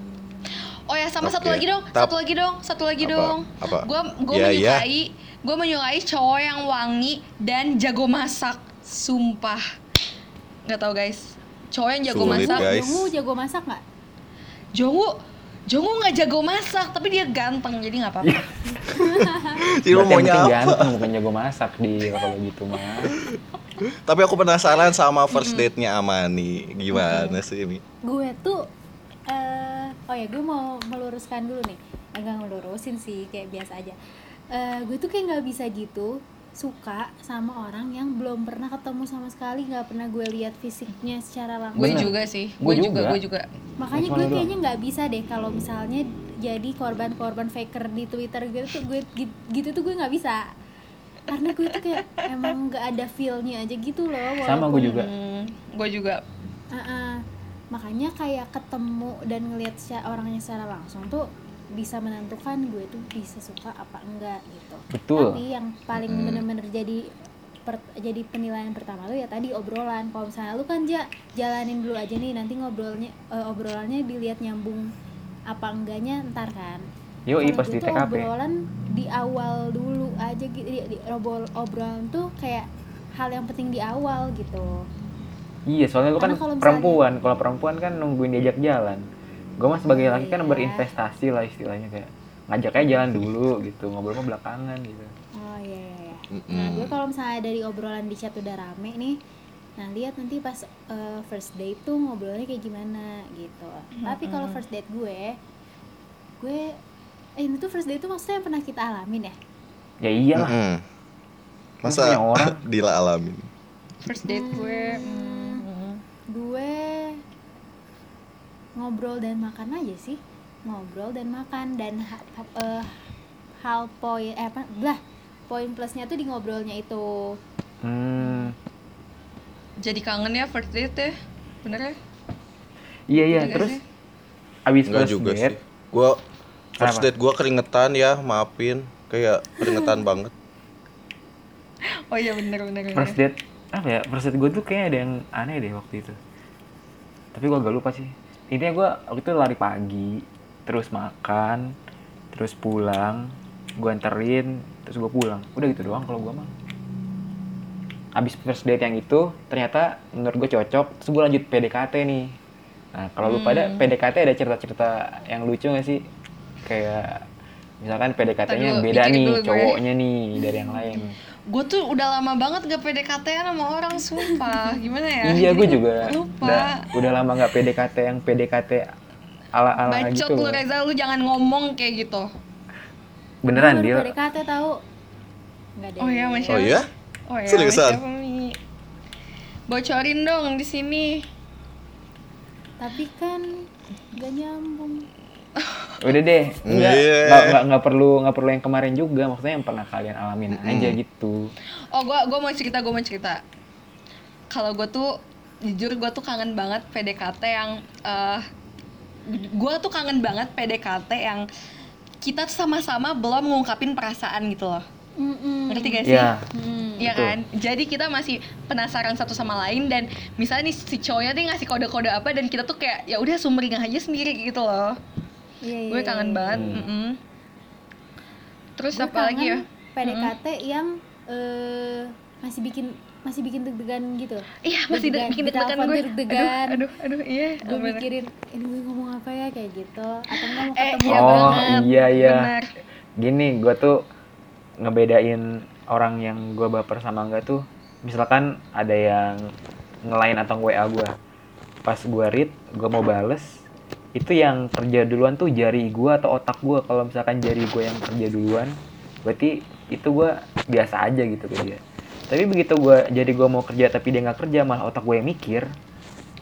Speaker 5: Oh ya sama satu
Speaker 4: Oke.
Speaker 5: lagi dong,
Speaker 4: Tap.
Speaker 5: satu lagi dong, satu lagi
Speaker 4: Apa?
Speaker 5: dong.
Speaker 4: Apa?
Speaker 5: Gue gue
Speaker 4: Ya, ya.
Speaker 5: menyukai, gue menyukai cowok yang wangi dan jago masak. Sumpah, nggak tahu guys. Cowok yang jago
Speaker 4: Sulit,
Speaker 5: masak.
Speaker 4: guys.
Speaker 6: Jongwoo jago masak nggak
Speaker 5: Jongwoo, Jongwoo nggak jago masak, tapi dia ganteng jadi nggak apa-apa.
Speaker 4: Jadi
Speaker 1: Berarti yang
Speaker 4: maunya apa?
Speaker 1: ganteng bukan jago masak di kalau gitu mah.
Speaker 4: Tapi aku penasaran sama first date-nya Amani. Gimana sih ini?
Speaker 6: gue tuh eh oh ya gue mau meluruskan dulu nih agak melurusin sih kayak biasa aja Eh gue tuh kayak nggak bisa gitu suka sama orang yang belum pernah ketemu sama sekali nggak pernah gue lihat fisiknya secara langsung
Speaker 5: gue juga sih,
Speaker 1: Gua
Speaker 5: gue juga,
Speaker 1: juga.
Speaker 5: gue juga.
Speaker 6: makanya gue kayaknya nggak bisa deh kalau misalnya jadi korban-korban faker di twitter gitu tuh gue gi- gitu tuh gue nggak bisa karena gue tuh kayak emang nggak ada feelnya aja gitu loh
Speaker 1: Sama
Speaker 6: walaupun-
Speaker 1: gue juga.
Speaker 5: Hmm, gue juga.
Speaker 6: Ah-ah. makanya kayak ketemu dan ngelihat orangnya secara langsung tuh bisa menentukan gue tuh bisa suka apa enggak gitu
Speaker 1: Betul.
Speaker 6: tapi yang paling
Speaker 4: Mm-mm.
Speaker 6: bener-bener jadi per- jadi penilaian pertama tuh ya tadi obrolan kalau misalnya lu kan ja, jalanin dulu aja nih nanti ngobrolnya eh, obrolannya dilihat nyambung apa enggaknya ntar kan
Speaker 1: Yoi
Speaker 6: Kalau
Speaker 1: pas
Speaker 6: gue
Speaker 1: di
Speaker 6: tuh
Speaker 1: TKP.
Speaker 6: obrolan di awal dulu aja gitu di, di obrol obrolan tuh kayak hal yang penting di awal gitu
Speaker 1: Iya, soalnya lu kan
Speaker 6: Karena misalnya-
Speaker 1: perempuan. Kalau perempuan kan nungguin diajak jalan. Gue mah sebagai laki kan
Speaker 6: iya.
Speaker 1: berinvestasi lah istilahnya kayak ngajak aja jalan dulu gitu, ngobrol mah belakangan gitu.
Speaker 6: Oh iya iya. iya.
Speaker 4: Mm-mm.
Speaker 6: Nah gue kalau misalnya dari obrolan di chat udah rame nih, nah lihat nanti pas eh, first date tuh ngobrolnya kayak gimana gitu. Tapi kalau first date gue, gue eh, ini tuh first date tuh maksudnya yang pernah kita alamin ya?
Speaker 1: Ya iyalah. Kan
Speaker 4: Masa
Speaker 1: punya orang.
Speaker 4: Dila alamin?
Speaker 5: First date gue.
Speaker 6: Hmm. gue ngobrol dan makan aja sih, ngobrol dan makan dan ha- ha- eh, hal poin eh apa lah poin plusnya tuh di ngobrolnya itu.
Speaker 1: Hmm.
Speaker 5: Jadi kangen ya first date ya, bener ya?
Speaker 1: Iya iya,
Speaker 5: Iya
Speaker 1: terus
Speaker 5: sih?
Speaker 1: abis
Speaker 4: Enggak
Speaker 1: first
Speaker 4: juga
Speaker 1: date,
Speaker 4: sih. Gua first
Speaker 1: Kenapa?
Speaker 4: date gua keringetan ya, maafin. Kayak keringetan banget.
Speaker 5: Oh iya bener bener. bener.
Speaker 1: first date apa ya? First date gue tuh kayak ada yang aneh deh waktu itu. Tapi gue agak lupa sih. Intinya gue waktu itu lari pagi, terus makan, terus pulang, gue anterin, terus gue pulang. Udah gitu doang kalau gue mah. Abis first date yang itu, ternyata menurut gue cocok, terus gue lanjut PDKT nih. Nah, kalau lu pada PDKT ada cerita-cerita yang lucu gak sih? Kayak misalkan PDKT-nya beda nih,
Speaker 5: gue.
Speaker 1: cowoknya nih dari yang lain.
Speaker 5: Gue tuh udah lama banget gak PDKT sama orang sumpah. Gimana ya?
Speaker 1: Iya, gue juga
Speaker 5: Lupa.
Speaker 1: udah, udah lama nggak PDKT yang PDKT ala-ala
Speaker 5: Bacot
Speaker 1: gitu
Speaker 5: lu. Reza, lu jangan ngomong kayak gitu.
Speaker 1: Beneran dia.
Speaker 6: PDKT tahu. Enggak deh.
Speaker 5: Oh iya, Masya
Speaker 4: Oh iya?
Speaker 5: Oh ya,
Speaker 4: Seriusan?
Speaker 5: Bocorin dong di sini.
Speaker 6: Tapi kan gak nyambung.
Speaker 1: Udah deh, enggak
Speaker 4: Iya.
Speaker 1: nggak nggak nggak perlu nggak perlu yang kemarin juga, maksudnya yang pernah kalian alamin aja gitu.
Speaker 5: Oh, gua gua mau cerita, gua mau cerita. Kalau gua tuh jujur gua tuh kangen banget PDKT yang eh gua tuh kangen banget PDKT yang kita sama-sama belum ngungkapin perasaan gitu loh.
Speaker 6: Mm-mm.
Speaker 5: ngerti gak sih
Speaker 1: Iya.
Speaker 6: Mm.
Speaker 5: Iya
Speaker 1: Betul.
Speaker 5: kan? Jadi kita masih penasaran satu sama lain dan misalnya nih si cowoknya tuh ngasih kode-kode apa dan kita tuh kayak ya udah sumringah aja sendiri gitu loh.
Speaker 6: Iya,
Speaker 5: Gue kangen
Speaker 6: iya.
Speaker 5: banget.
Speaker 1: Hmm.
Speaker 5: mm-mm. Terus
Speaker 6: Gue
Speaker 5: apa lagi ya?
Speaker 6: kangen PDKT yang eh, masih bikin masih bikin deg-degan gitu.
Speaker 5: Iya masih de-
Speaker 6: Deg-degan,
Speaker 5: bikin deg-degan gue.
Speaker 6: deg-degan.
Speaker 5: Aduh, aduh, aduh, iya.
Speaker 6: Gue
Speaker 5: bener.
Speaker 6: mikirin ini gue ngomong apa ya kayak gitu atau enggak mau
Speaker 5: Eh,
Speaker 6: ketemu
Speaker 5: iya
Speaker 1: Oh,
Speaker 5: banget.
Speaker 1: iya, iya.
Speaker 5: Bener.
Speaker 1: Gini, gue tuh ngebedain orang yang gue baper sama enggak tuh, misalkan ada yang ngelain atau WA gue, pas gue read, gue mau bales, itu yang kerja duluan tuh jari gue atau otak gue. Kalau misalkan jari gue yang kerja duluan, berarti itu gue biasa aja gitu ke dia. Tapi begitu gue jadi gue mau kerja tapi dia nggak kerja, malah otak gue yang mikir,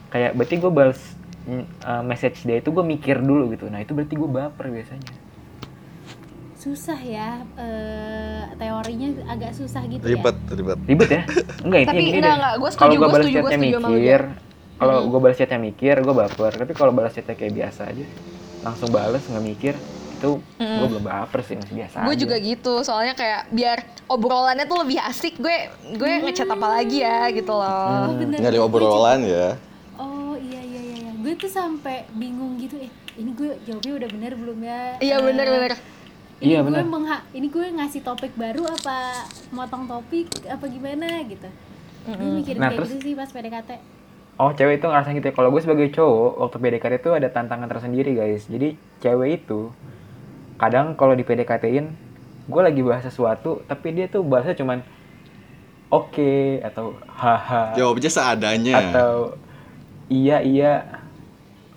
Speaker 1: kayak berarti gue bales mm, uh, message dia itu gue mikir dulu gitu. Nah itu berarti gue baper biasanya.
Speaker 6: susah ya eh, teorinya agak susah gitu
Speaker 4: ribet
Speaker 6: ya.
Speaker 4: ribet
Speaker 1: ribet ya enggak
Speaker 5: Tapi
Speaker 1: gini
Speaker 5: enggak,
Speaker 1: deh.
Speaker 5: enggak. Gue
Speaker 1: kalau
Speaker 5: setuju,
Speaker 1: gue
Speaker 5: gue
Speaker 1: balas
Speaker 5: setuju, gue
Speaker 1: chatnya mikir kalau
Speaker 5: Mm.
Speaker 1: gue balas chatnya mikir gue baper tapi kalau balas chatnya kayak biasa aja langsung balas nggak mikir itu gue belum baper sih masih biasa
Speaker 5: Gue juga gitu, soalnya kayak biar obrolannya tuh lebih asik, gue gue ngechat apa lagi ya gitu loh.
Speaker 6: Oh, bener.
Speaker 4: nyari obrolan ya
Speaker 6: Oh iya iya iya, iya. gue tuh sampai bingung gitu eh ini gue jawabnya udah bener belum ya?
Speaker 5: Iya
Speaker 6: Eh,
Speaker 5: bener-bener.
Speaker 6: Ini
Speaker 1: Iya,
Speaker 6: gue
Speaker 1: bener.
Speaker 6: mengha- ini gue ngasih topik baru apa motong topik apa gimana gitu. Gue mikirin
Speaker 1: Nah,
Speaker 6: kayak
Speaker 1: terus-
Speaker 6: gitu sih pas PDKT.
Speaker 1: Oh cewek itu ngerasain gitu ya. kalau gue sebagai cowok waktu PDKT itu ada tantangan tersendiri guys. Jadi cewek itu kadang kalau di PDKT-in gue lagi bahas sesuatu tapi dia tuh bahasnya cuman oke atau haha.
Speaker 4: Jawabnya seadanya.
Speaker 1: Atau iya iya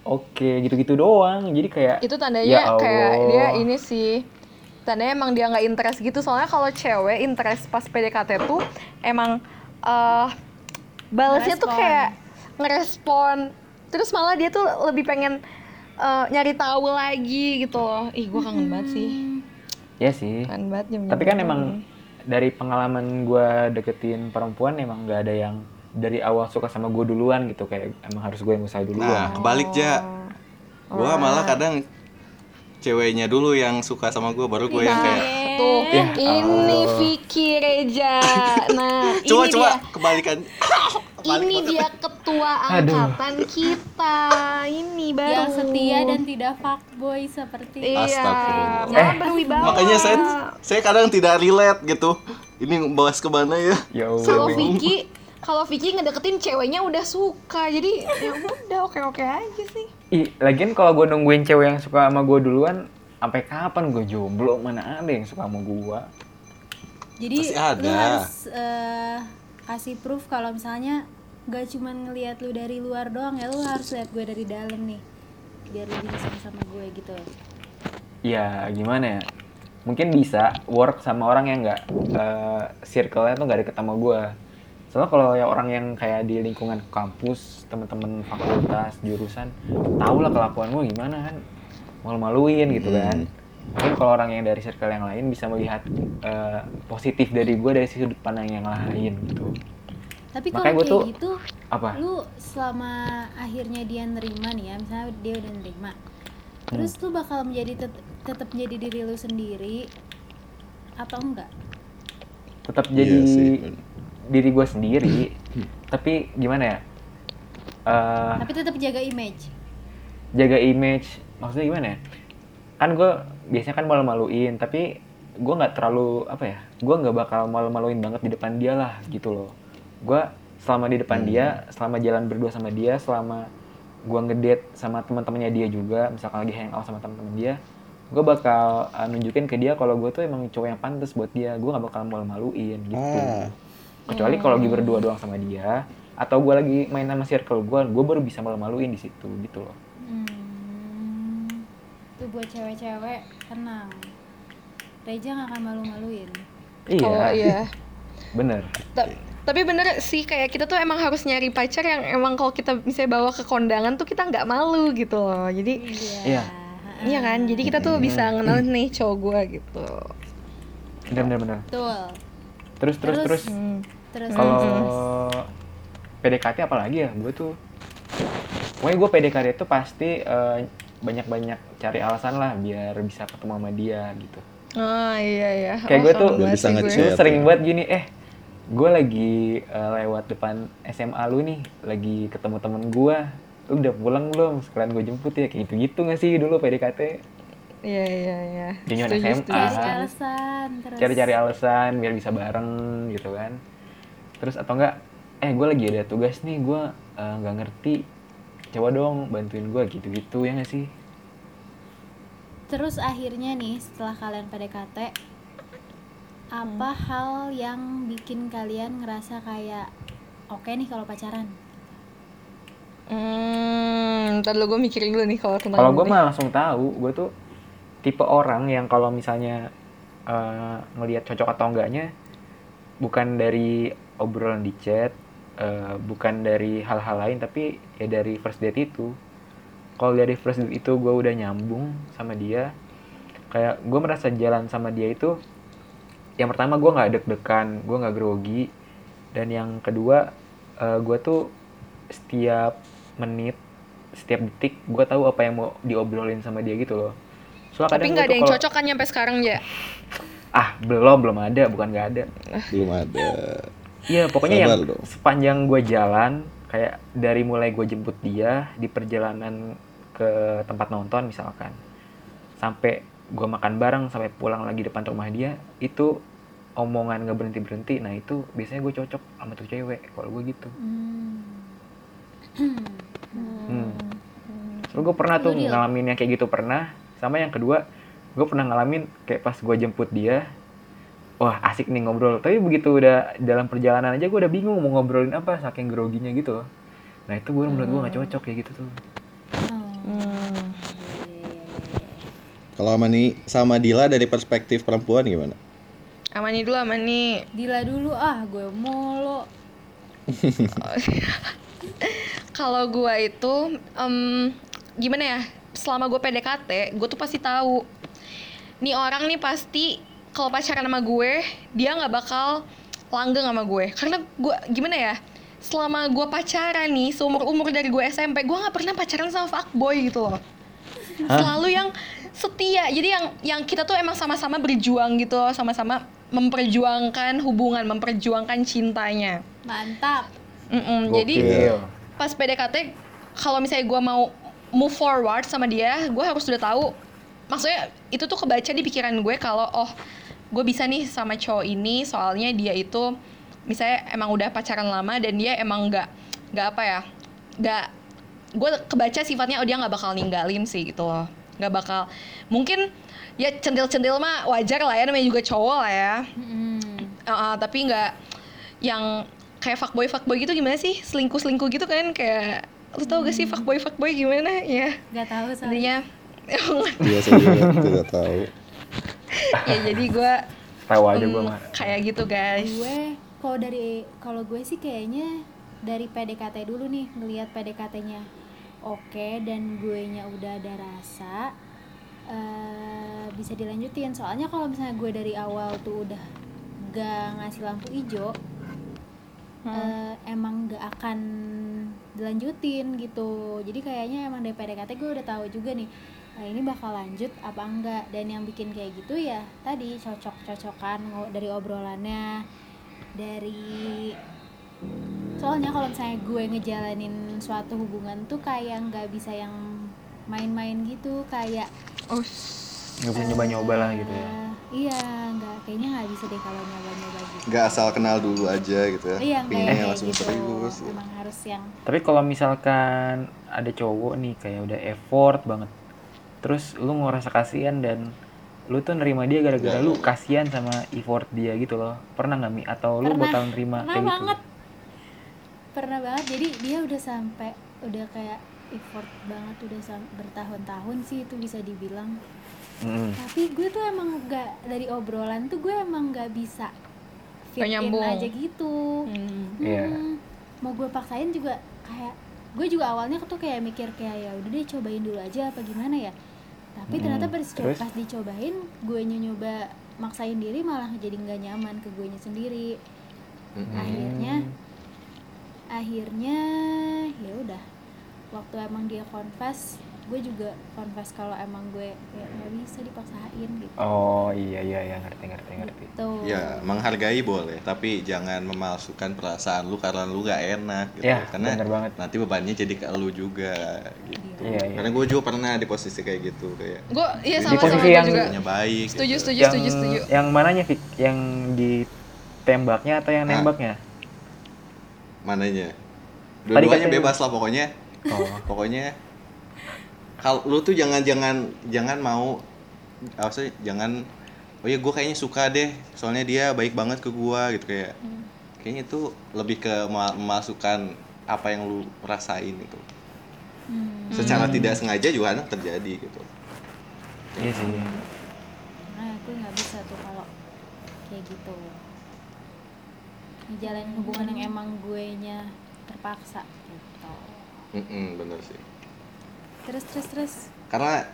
Speaker 1: oke gitu-gitu doang. Jadi kayak
Speaker 5: itu tandanya
Speaker 1: ya
Speaker 5: kayak dia ini sih tandanya emang dia nggak interest gitu. Soalnya kalau cewek interest pas PDKT tuh emang eh balasnya tuh kayak ngerespon. Terus malah dia tuh lebih pengen eh, nyari tahu lagi gitu loh. Ih gue kangen banget sih.
Speaker 1: Ya sih.
Speaker 5: Kangen banget jam
Speaker 1: tapi kan emang dari pengalaman gue deketin perempuan emang nggak ada yang dari awal suka sama gue duluan gitu. Kayak emang harus gue yang usaha
Speaker 4: nah
Speaker 1: duluan
Speaker 4: kebalik ja. Gua malah kadang ceweknya dulu yang suka sama gua baru gue yang kayak
Speaker 5: tuh.
Speaker 1: Ya
Speaker 5: ini
Speaker 1: Allah.
Speaker 5: Vicky Reja nah
Speaker 4: coba
Speaker 5: ini
Speaker 4: coba.
Speaker 5: dia.
Speaker 4: Kebalikan
Speaker 5: ini dia ketua
Speaker 1: Aduh.
Speaker 5: angkatan kita. Ini baru.
Speaker 6: Yang setia dan tidak fuckboy seperti
Speaker 5: iya.
Speaker 4: Astagfirullah.
Speaker 5: jangan
Speaker 1: Eh,
Speaker 5: berwibawa.
Speaker 4: makanya saya saya kadang tidak relate gitu. Ini bahas ke mana ya?
Speaker 1: Ya Allah.
Speaker 5: kalau Vicky kalau Vicky ngedeketin ceweknya udah suka. Jadi ya udah oke oke aja sih.
Speaker 1: Ih, lagian kalau gue nungguin cewek yang suka sama gue duluan sampai kapan gue jomblo? Mana ada yang suka sama gue
Speaker 6: Jadi
Speaker 4: Pasti ada.
Speaker 6: lu harus eh, kasih proof kalau misalnya gak cuman ngelihat lu dari luar doang ya, lu harus lihat gue dari dalam nih. Biar lu bisa sama sama gue gitu.
Speaker 1: ya gimana ya? Mungkin bisa work sama orang yang nggak eh, circle-nya tuh nggak deket sama gue. Soalnya kalau ya orang yang kayak di lingkungan kampus teman-teman fakultas jurusan tau lah kelakuan gue gimana kan? Malu-maluin gitu kan mungkin kalau orang yang dari circle yang lain bisa melihat eh, positif dari gue dari sudut pandang yang lain gitu
Speaker 6: Tapi
Speaker 1: Makanya
Speaker 6: kalau
Speaker 1: gue
Speaker 6: kayak
Speaker 1: tuh-
Speaker 6: gitu,
Speaker 1: apa
Speaker 6: lu selama akhirnya dia nerima nih ya, misalnya dia udah nerima.
Speaker 1: Hmm.
Speaker 6: Terus lu bakal menjadi tet- tetap menjadi diri lu sendiri atau enggak?
Speaker 1: tetap jadi
Speaker 4: sih.
Speaker 1: diri gue sendiri tapi gimana ya Eh,
Speaker 6: Tapi tetap jaga image.
Speaker 1: jaga image maksudnya gimana ya kan gue biasanya kan malu-maluin tapi gue nggak terlalu apa ya gue nggak bakal malu-maluin banget di depan dia lah gitu loh. Gue selama di depan dia selama jalan berdua sama dia selama gue ngedate sama teman-temannya dia juga misalkan lagi hangout sama teman-teman dia gue bakal uh, nunjukin ke dia kalau gue tuh emang cowok yang pantas buat dia. Gue nggak bakal malu-maluin gitu.
Speaker 4: Oh.
Speaker 1: kecuali kalau lagi berdua doang sama dia atau gue lagi main sama circle gue gue baru bisa malu-maluin di situ gitu loh.
Speaker 6: Hmm, itu buat cewek-cewek tenang. Reja gak akan malu-maluin.
Speaker 1: iya,
Speaker 5: oh iya
Speaker 1: bener
Speaker 5: Ta- tapi bener sih kayak kita tuh emang harus nyari pacar yang emang kalau kita misalnya bawa ke kondangan tuh kita nggak malu gitu loh jadi
Speaker 1: Iya.
Speaker 5: iya kan jadi kita tuh bisa kenal nih cowok gue gitu
Speaker 1: bener bener bener
Speaker 6: Betul.
Speaker 1: terus terus
Speaker 6: Terus,
Speaker 1: terus
Speaker 5: Hmm.
Speaker 6: Terus
Speaker 1: kalau. PDKT apalagi ya gue tuh pokoknya gue PDKT itu pasti banyak banyak cari alasan lah biar bisa ketemu sama dia gitu
Speaker 5: Oh iya iya.
Speaker 1: Kayak
Speaker 5: Oh,
Speaker 1: gue tuh
Speaker 4: bisa
Speaker 5: gue.
Speaker 1: sering
Speaker 4: ya.
Speaker 1: banget gini, eh gue lagi eh, lewat depan SMA lu nih, lagi ketemu temen gue, lu udah pulang belum? Sekalian gue jemput ya, kayak gitu-gitu gak sih dulu PDKT?
Speaker 5: Iya iya iya. Setuju,
Speaker 1: SMA.
Speaker 5: setuju,
Speaker 6: cari
Speaker 5: setuju.
Speaker 6: alasan terus
Speaker 1: Cari-cari alasan biar bisa bareng gitu kan. Terus atau enggak, eh gue lagi ada tugas nih, gue eh, nggak ngerti, coba dong bantuin gue gitu-gitu ya gak sih?
Speaker 6: terus akhirnya nih setelah kalian PDKT apa hal yang bikin kalian ngerasa kayak oke nih kalau pacaran
Speaker 5: Hmm, ntar lu gue mikirin dulu nih kalau tentang
Speaker 1: Kalau gue mah langsung tahu, gue tuh tipe orang yang kalau misalnya eh, ngelihat cocok atau enggaknya bukan dari obrolan di chat, eh, bukan dari hal-hal lain, tapi ya dari first date itu. Kalau dari first date itu gue udah nyambung sama dia, kayak gue merasa jalan sama dia itu, yang pertama gue nggak deg-degan, gue nggak grogi, dan yang kedua gue tuh setiap menit setiap detik gue tahu apa yang mau diobrolin sama dia gitu loh soalnya
Speaker 5: Tapi nggak ada yang
Speaker 1: kalau-
Speaker 5: cocok kan nyampe sekarang ya.
Speaker 1: ah belum belum ada bukan nggak ada
Speaker 4: belum ada
Speaker 1: iya pokoknya yang
Speaker 4: Sabar dong.
Speaker 1: sepanjang gue jalan kayak dari mulai gue jemput dia di perjalanan ke tempat nonton misalkan sampai gue makan bareng sampai pulang lagi depan rumah dia itu omongan nggak berhenti berhenti nah itu biasanya gue cocok sama tuh cewek kalau gue gitu Hmm. Terus gue pernah tuh ngalamin yang kayak gitu pernah. Sama yang kedua, gue pernah ngalamin kayak pas gue jemput dia, wah asik nih ngobrol. Tapi begitu udah dalam perjalanan aja gue udah bingung mau ngobrolin apa saking groginya gitu. Nah itu gue menurut gue gak cocok kayak gitu tuh.
Speaker 5: Hmm.
Speaker 4: kalau sama nih sama Dila dari perspektif perempuan gimana
Speaker 5: Amani dulu Amani.
Speaker 6: Dila dulu ah gue mulu
Speaker 5: Kalau gua itu em, gimana ya? Selama gue PDKT, gue tuh pasti tahu. Nih orang nih pasti kalau pacaran sama gue, dia nggak bakal langgeng sama gue. Karena gue gimana ya? Selama gue pacaran nih, seumur umur dari gue SMP, gue nggak pernah pacaran sama fuckboy gitu loh. Selalu yang setia. Jadi yang yang kita tuh emang sama-sama berjuang gitu, sama-sama memperjuangkan hubungan, memperjuangkan cintanya.
Speaker 6: mantap
Speaker 5: Mm-mm, jadi
Speaker 1: Gokil.
Speaker 5: pas PDKT kalau misalnya gue mau move forward sama dia gue harus sudah tahu maksudnya itu tuh kebaca di pikiran gue kalau oh gue bisa nih sama cowok ini soalnya dia itu misalnya emang udah pacaran lama dan dia emang nggak nggak apa ya nggak gue kebaca sifatnya oh dia nggak bakal ninggalin sih gitu loh. Nggak bakal mungkin ya centil-centil mah wajar lah ya namanya juga cowok lah ya.
Speaker 6: Mm-mm.
Speaker 5: Uh, uh, tapi nggak yang kayak fuckboy fuckboy gitu gimana sih? Selingkuh selingkuh gitu kan kayak lu tau gak sih fuckboy fuckboy gimana? Ya
Speaker 6: Gak tahu soalnya.
Speaker 4: Iya saya juga tidak tahu
Speaker 5: ya jadi gue
Speaker 1: Tahu aja gue mah.
Speaker 5: kayak gitu guys.
Speaker 6: Gue kalau dari kalau gue sih kayaknya dari PDKT dulu nih ngelihat PDKT-nya oke dan gue nya udah ada rasa eh, bisa dilanjutin. Soalnya kalau misalnya gue dari awal tuh udah gak ngasih lampu hijau eh, emang gak akan dilanjutin gitu. Jadi kayaknya emang dari PDKT gue udah tahu juga nih nah ini bakal lanjut apa enggak? Dan yang bikin kayak gitu ya tadi cocok-cocokan dari obrolannya dari soalnya kalau misalnya gue ngejalanin suatu hubungan tuh kayak nggak bisa yang main-main gitu kayak
Speaker 5: oh
Speaker 1: Gak bisa nyoba-nyoba lah gitu ya.
Speaker 6: eh, iya nggak kayaknya nggak bisa deh kalau nyoba-nyoba gitu.
Speaker 4: Nggak asal kenal dulu aja gitu ya?
Speaker 6: Iya
Speaker 4: Pengennya langsung
Speaker 6: gitu.
Speaker 4: serius
Speaker 6: emang harus yang
Speaker 1: Tapi kalau misalkan ada cowok nih kayak udah effort banget, terus lu ngerasa kasihan dan lu tuh nerima dia gara-gara lu kasihan sama effort dia gitu loh. Pernah nggak mi? Atau lu
Speaker 6: Pernah.
Speaker 1: bakal nerima
Speaker 6: pernah
Speaker 1: kayak gitu?
Speaker 6: banget pernah banget jadi dia udah sampai udah kayak effort banget udah bertahun-tahun sih itu bisa dibilang
Speaker 1: Mm.
Speaker 6: tapi gue tuh emang gak dari obrolan tuh gue emang gak bisa fit in aja gitu
Speaker 5: Hmm.
Speaker 1: Iya.
Speaker 6: Hmm, mau gue paksain juga kayak gue juga awalnya tuh kayak mikir kayak ya udah deh cobain dulu aja apa gimana ya tapi
Speaker 1: Hmm,
Speaker 6: ternyata pas,
Speaker 1: terus?
Speaker 6: pas dicobain gue nyoba maksain diri malah jadi nggak nyaman ke gue sendiri. Akhirnya akhirnya ya udah. Waktu emang dia confess gue juga confess kalau emang gue ya nggak bisa dipaksain gitu
Speaker 1: oh iya iya iya ngerti ngerti ngerti
Speaker 6: tuh
Speaker 4: Ya, menghargai boleh, tapi jangan memalsukan perasaan lu karena lu gak enak gitu.
Speaker 1: Ya,
Speaker 4: karena
Speaker 1: bener banget.
Speaker 4: nanti bebannya jadi ke lu juga gitu.
Speaker 1: iya iya
Speaker 4: Karena gue juga pernah di posisi kayak gitu kayak
Speaker 5: gue iya
Speaker 1: Di
Speaker 5: sama sama
Speaker 1: posisi
Speaker 5: gue
Speaker 1: yang-
Speaker 5: juga
Speaker 4: baik.
Speaker 5: setuju
Speaker 4: gitu.
Speaker 5: setuju
Speaker 1: yang
Speaker 5: setuju setuju
Speaker 1: yang mananya Fik? yang ditembaknya atau yang
Speaker 4: Hah?
Speaker 1: nembaknya
Speaker 4: Mananya? Dua-duanya bebas lah pokoknya.
Speaker 1: oh
Speaker 4: Pokoknya kalau lu tuh jangan jangan jangan mau apa sih jangan oh ya gue kayaknya suka deh soalnya dia baik banget ke gua gitu kayak kayaknya itu lebih ke mema- memasukkan apa yang lu rasain itu
Speaker 6: Hmm.
Speaker 4: secara tidak sengaja juga kadang terjadi gitu.
Speaker 1: Iya sih.
Speaker 6: Nah aku nggak bisa tuh kalau kayak gitu. Ngejalanin hubungan yang emang gue nya terpaksa gitu.
Speaker 4: Mm-mm, bener sih
Speaker 6: terus terus terus.
Speaker 4: Karena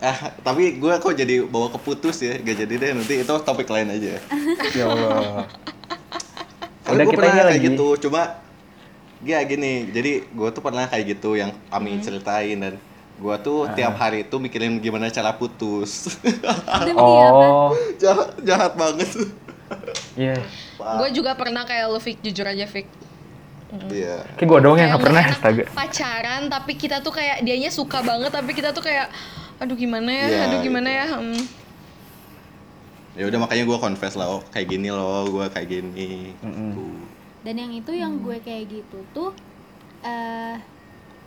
Speaker 4: ah tapi gue kok jadi bawa keputus ya gak jadi deh nanti itu topik lain aja.
Speaker 1: Ya Allah. Udah,
Speaker 4: gue
Speaker 1: kita
Speaker 4: pernah kayak
Speaker 1: lagi-
Speaker 4: gitu, cuma ya gini, jadi gue tuh pernah kayak gitu yang Ami ceritain dan gue tuh
Speaker 1: Ah.
Speaker 4: tiap hari itu mikirin gimana cara putus.
Speaker 1: oh.
Speaker 4: Jahat, jahat banget.
Speaker 1: iya.
Speaker 5: Gue juga pernah kayak lu Fik jujur aja Fik
Speaker 4: Iya.
Speaker 1: kayak gue doang yang nggak pernah astaga
Speaker 5: pacaran tapi kita tuh kayak dianya suka banget tapi kita tuh kayak aduh gimana ya
Speaker 4: Iya,
Speaker 5: aduh gimana
Speaker 4: gitu.
Speaker 5: ya hmm.
Speaker 4: Ya udah makanya gue confess lah, oh kayak gini loh, gue kayak gini.
Speaker 1: Mm-mm.
Speaker 4: Tuh.
Speaker 6: dan yang itu yang gue kayak gitu tuh eh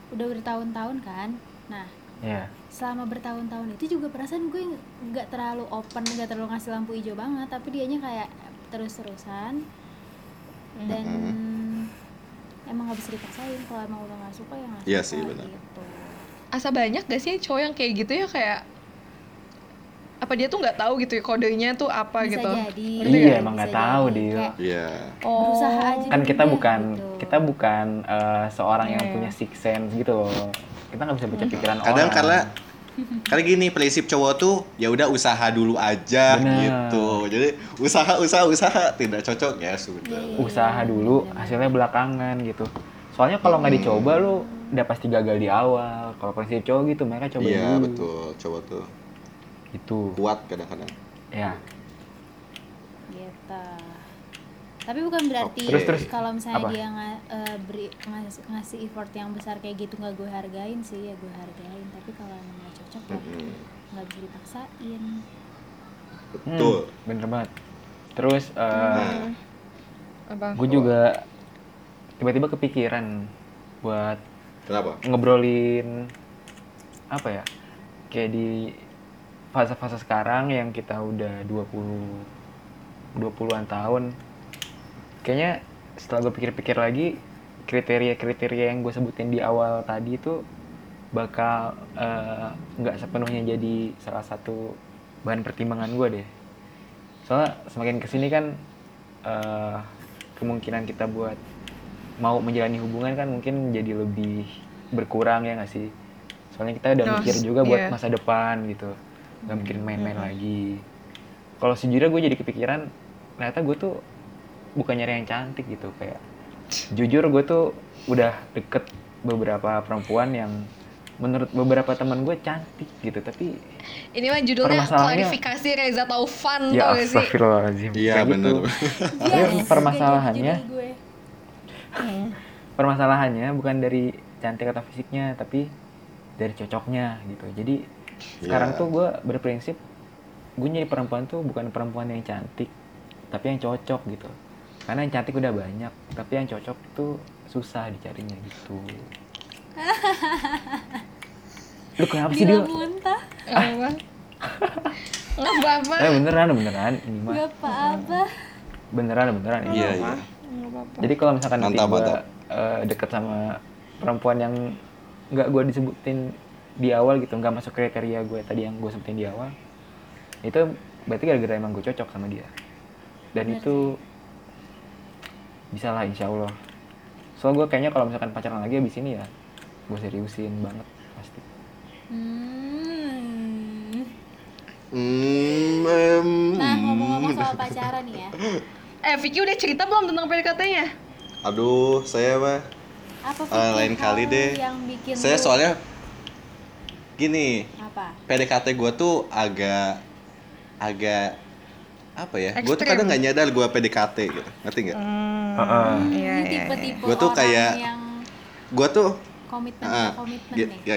Speaker 6: udah bertahun-tahun kan nah
Speaker 1: iya
Speaker 6: selama bertahun-tahun itu juga perasaan gue nggak terlalu open nggak terlalu ngasih lampu hijau banget tapi dianya kayak terus-terusan dan emang nggak bisa dipaksain kalau emang udah nggak suka ya nggak
Speaker 4: Iya sih, benar.
Speaker 6: gitu.
Speaker 5: asa banyak gak sih cowok yang kayak gitu ya kayak apa dia tuh nggak tahu gitu ya kodenya tuh apa
Speaker 6: bisa
Speaker 5: gitu
Speaker 6: jadi
Speaker 1: Iya, emang nggak tahu dia.
Speaker 4: Iya.
Speaker 6: berusaha aja
Speaker 1: kan kita
Speaker 6: deh,
Speaker 1: bukan
Speaker 6: gitu.
Speaker 1: kita bukan eh, seorang yang
Speaker 5: Iya.
Speaker 1: punya six sense gitu loh kita nggak bisa baca pikiran
Speaker 4: Kadang
Speaker 1: orang
Speaker 4: karena karena gini prinsip cowok tuh ya udah usaha dulu aja
Speaker 1: Bener.
Speaker 4: gitu. Jadi usaha usaha usaha tidak cocok ya sudah.
Speaker 1: usaha dulu hasilnya belakangan gitu soalnya kalau nggak dicoba lu udah pasti gagal di awal kalau prinsip cowok gitu mereka coba
Speaker 4: Iya
Speaker 1: dulu
Speaker 4: betul, cowok tuh
Speaker 1: itu
Speaker 4: kuat kadang-kadang.
Speaker 1: ya
Speaker 6: gitu tapi bukan berarti
Speaker 4: Terus,
Speaker 1: terus.
Speaker 6: kalau misalnya
Speaker 1: Apa?
Speaker 6: dia nga, eh, beri ngasih, ngasih effort yang besar kayak gitu nggak gue hargain sih ya gue hargain tapi kalau emang ya
Speaker 4: Mm-mm.
Speaker 6: nggak bisa dipaksain
Speaker 4: Betul.
Speaker 1: Hmm, bener banget terus
Speaker 4: Nah,
Speaker 5: apa
Speaker 1: gue juga tiba-tiba kepikiran buat
Speaker 4: kenapa?
Speaker 1: ngobrolin apa ya kayak di fase-fase sekarang yang kita udah 20 20-an tahun kayaknya setelah gue pikir-pikir lagi kriteria-kriteria yang gue sebutin di awal tadi itu bakal eh, nggak sepenuhnya jadi salah satu bahan pertimbangan gue deh. Soalnya semakin ke sini kan eh, kemungkinan kita buat mau menjalani hubungan kan mungkin jadi lebih berkurang ya nggak sih? Soalnya kita udah
Speaker 5: Nos,
Speaker 1: mikir juga buat
Speaker 5: iya.
Speaker 1: masa depan gitu. Nggak mikirin main-main lagi. Kalau sejujurnya gue jadi kepikiran ternyata gue tuh bukan nyari yang cantik gitu kayak jujur gue tuh udah deket beberapa perempuan yang menurut beberapa teman gue cantik gitu tapi
Speaker 5: ini mah judulnya
Speaker 1: Permasalahannya-
Speaker 5: klarifikasi Reza Taufan
Speaker 1: ya
Speaker 5: tau gak sih
Speaker 4: Iya
Speaker 1: Kayak
Speaker 4: benar.
Speaker 1: gitu. Tapi
Speaker 6: Yes,
Speaker 1: permasalahannya
Speaker 6: gue.
Speaker 1: permasalahannya bukan dari cantik atau fisiknya tapi dari cocoknya gitu jadi sekarang
Speaker 4: Iya.
Speaker 1: tuh gue berprinsip gue nyari perempuan tuh bukan perempuan yang cantik tapi yang cocok gitu karena yang cantik udah banyak tapi yang cocok tuh susah dicarinya gitu lu kenapa sih
Speaker 6: Bila
Speaker 1: dia
Speaker 6: muntah
Speaker 5: apa nggak apa-apa
Speaker 1: eh beneran beneran ini mah
Speaker 6: gak apa-apa
Speaker 1: beneran beneran ini
Speaker 4: Iya
Speaker 1: mah.
Speaker 4: iya.
Speaker 1: Jadi kalau misalkan nanti gue
Speaker 4: mantap.
Speaker 1: deket sama perempuan yang nggak gue disebutin di awal gitu, nggak masuk kriteria gue tadi yang gue sebutin di awal, itu berarti gara-gara emang gue cocok sama dia. Dan
Speaker 6: Bener
Speaker 1: itu bisa lah insya Allah. Soal gue kayaknya kalau misalkan pacaran lagi abis ini ya, gue seriusin banget.
Speaker 6: Hmm.
Speaker 4: Hmm,
Speaker 6: nah ngomong-ngomong soal pacaran nih ya.
Speaker 5: Eh Vicky udah cerita belum tentang PDKT-nya?
Speaker 4: Aduh, saya mah
Speaker 6: apa
Speaker 4: Eh, lain
Speaker 6: hal
Speaker 4: kali deh.
Speaker 6: yang bikin
Speaker 4: saya
Speaker 6: lu-
Speaker 4: soalnya gini
Speaker 6: apa?
Speaker 4: PDKT gue tuh agak agak apa ya? Gue tuh kadang nggak nyadar gue PDKT gitu. Ngerti nggak?
Speaker 1: Heeh.
Speaker 2: Iya,
Speaker 6: ini
Speaker 2: iya,
Speaker 6: tipe-tipe
Speaker 4: Gua tuh
Speaker 6: orang
Speaker 4: kayak-
Speaker 6: yang
Speaker 4: gue tuh
Speaker 6: komitmen
Speaker 4: ah,
Speaker 6: komitmen nih.
Speaker 4: ya,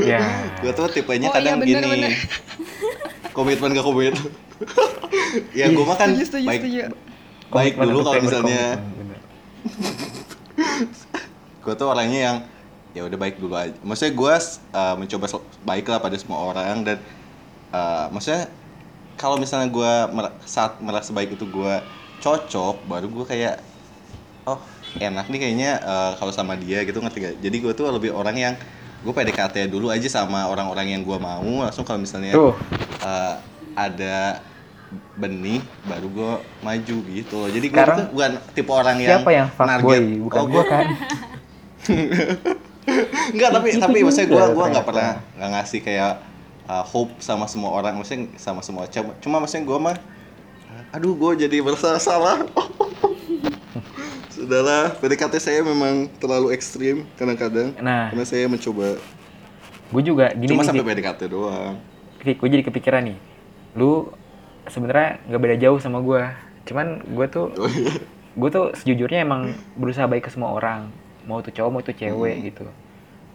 Speaker 1: Ya.
Speaker 4: gue tuh tipenya
Speaker 5: Oh,
Speaker 4: kadang
Speaker 5: iya, bener,
Speaker 4: gini
Speaker 5: bener.
Speaker 4: komitmen gak komitmen ya gue mah kan
Speaker 5: Setuju, setuju,
Speaker 4: baik
Speaker 5: setuju.
Speaker 4: baik
Speaker 1: Komitmen
Speaker 4: dulu kalau misalnya gue tuh orangnya yang ya udah baik dulu aja maksudnya gue uh, mencoba baik lah pada semua orang dan uh, maksudnya kalau misalnya gue saat merasa baik itu gue cocok baru gue kayak oh enak nih kayaknya uh, kalau sama dia gitu ngerti gak jadi gue tuh lebih orang yang gue PDKT dulu aja sama orang-orang yang gue mau langsung kalau misalnya
Speaker 1: Tuh.
Speaker 4: uh, ada benih baru gue maju gitu loh jadi gue tuh bukan tipe orang yang
Speaker 1: Siapa yang fuckboy? Bukan
Speaker 4: Oh,
Speaker 1: gua kan.
Speaker 4: Enggak, tapi
Speaker 1: Itu
Speaker 4: tapi maksudnya gua gua nggak pernah nggak ngasih kayak uh, hope sama semua orang, maksudnya sama semua cuma, cuma maksudnya gua mah aduh gua jadi bersalah Sudahlah, PDKT saya memang terlalu ekstrim kadang-kadang.
Speaker 1: Nah,
Speaker 4: Karena saya mencoba
Speaker 1: gue juga gini
Speaker 4: cuma
Speaker 1: nih,
Speaker 4: sampai. PDKT doang.
Speaker 1: Fik, gue jadi kepikiran nih. Lu sebenarnya nggak beda jauh sama gue. Cuman gue tuh
Speaker 4: Oh, iya.
Speaker 1: gue tuh sejujurnya emang berusaha baik ke semua orang mau tuh cowok mau tuh cewek
Speaker 4: Hmm.
Speaker 1: gitu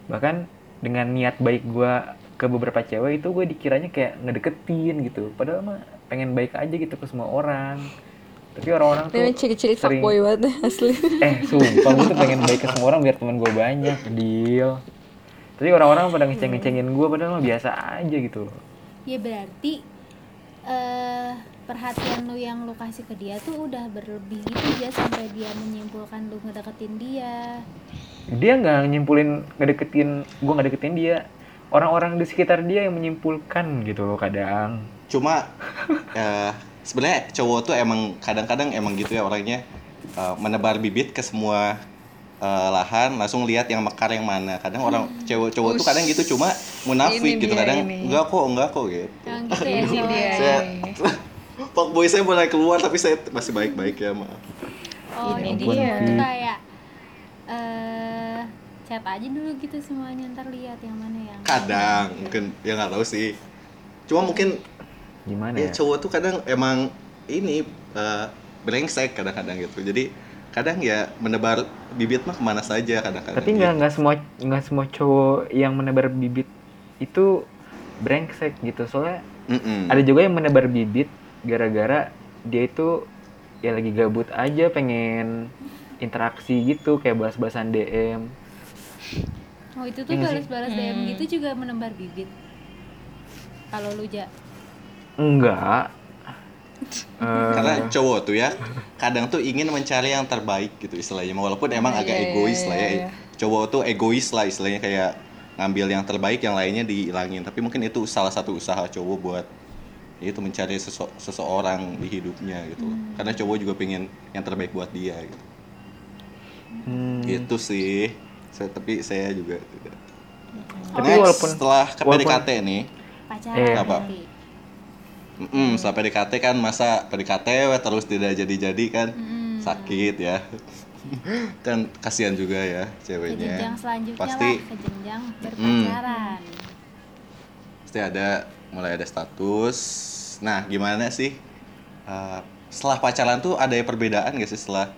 Speaker 1: bahkan dengan niat baik gue ke beberapa cewek itu gue dikiranya kayak ngedeketin gitu padahal mah pengen baik aja gitu ke semua orang tapi orang-orang tuh
Speaker 2: Ini ciri-ciri
Speaker 1: sering-
Speaker 2: fuckboy banget deh, asli.
Speaker 1: eh sumpah gue tuh pengen baik ke semua orang biar teman gue banyak deal. Tapi orang-orang pada ngeceng-ngecengin gue padahal mah biasa aja gitu. Loh
Speaker 6: ya berarti eh perhatian lu yang lu kasih ke dia tuh udah berlebih gitu ya sampai dia menyimpulkan lu ngedeketin dia.
Speaker 1: Dia nggak nyimpulin ngedeketin gue nggak deketin dia. Orang-orang di sekitar dia yang menyimpulkan gitu loh kadang.
Speaker 4: Cuma eh, sebenarnya cowok tuh emang kadang-kadang emang gitu ya orangnya eh, menebar bibit ke semua eh, lahan langsung lihat yang mekar yang mana. Kadang orang cowok-cowok tuh kadang gitu cuma munafik
Speaker 5: Ini
Speaker 4: gitu kadang
Speaker 5: ini.
Speaker 4: enggak kok, enggak kok gitu.
Speaker 6: yang gitu ya
Speaker 5: Ini
Speaker 6: cowok.
Speaker 5: dia.
Speaker 4: Saya mulai keluar tapi saya masih baik-baik ya, maaf.
Speaker 6: oh
Speaker 5: Ini dia.
Speaker 6: cowok tuh kayak eh chat aja dulu gitu semuanya ntar lihat yang mana yang
Speaker 4: Kadang mungkin ya nggak tahu sih. Cuma mungkin
Speaker 1: gimana
Speaker 4: ya
Speaker 1: ya
Speaker 4: cowok tuh kadang emang ini eh, brengsek kadang-kadang gitu. Jadi kadang ya menebar bibit mah ke mana saja kadang-kadang.
Speaker 1: tapi nggak nggak semua nggak semua cowok yang menebar bibit itu brengsek gitu soalnya
Speaker 4: Mm-mm.
Speaker 1: ada juga yang menebar bibit gara-gara dia itu ya lagi gabut aja pengen interaksi gitu kayak bahas-bahasan DM
Speaker 6: oh itu tuh
Speaker 1: Iya
Speaker 6: balas-balas DM gitu juga menebar bibit kalau lu ja
Speaker 1: enggak Eh,
Speaker 4: Karena cowok tuh ya kadang tuh ingin mencari yang terbaik gitu istilahnya walaupun emang agak
Speaker 5: Iya, iya,
Speaker 4: egois lah ya.
Speaker 5: iya.
Speaker 4: Cowok tuh egois lah istilahnya kayak ngambil yang terbaik yang lainnya dihilangin. Tapi mungkin itu salah satu usaha cowok buat itu mencari sese- seseorang di hidupnya gitu. loh.
Speaker 5: Hmm.
Speaker 4: Karena cowok juga pengen yang terbaik buat dia gitu.
Speaker 1: hmm,
Speaker 4: Gitu sih. Saya, tapi saya juga tidak.
Speaker 1: Tapi
Speaker 4: Next,
Speaker 1: walaupun-
Speaker 4: setelah ke
Speaker 1: walaupun-
Speaker 4: PDKT nih,
Speaker 6: pacaran
Speaker 1: Eh.
Speaker 4: Apa?
Speaker 6: nanti.
Speaker 4: Mm, setelah PDKT kan masa PDKT weh, terus tidak jadi-jadi kan
Speaker 6: Mm.
Speaker 4: sakit ya. kan kasihan juga ya
Speaker 6: ke
Speaker 4: ceweknya.
Speaker 6: jenjang selanjutnya
Speaker 4: Pasti
Speaker 6: lah ke jenjang berpacaran
Speaker 4: pasti ada mulai ada status. Nah, gimana sih eh, setelah pacaran tuh ada perbedaan gak sih setelah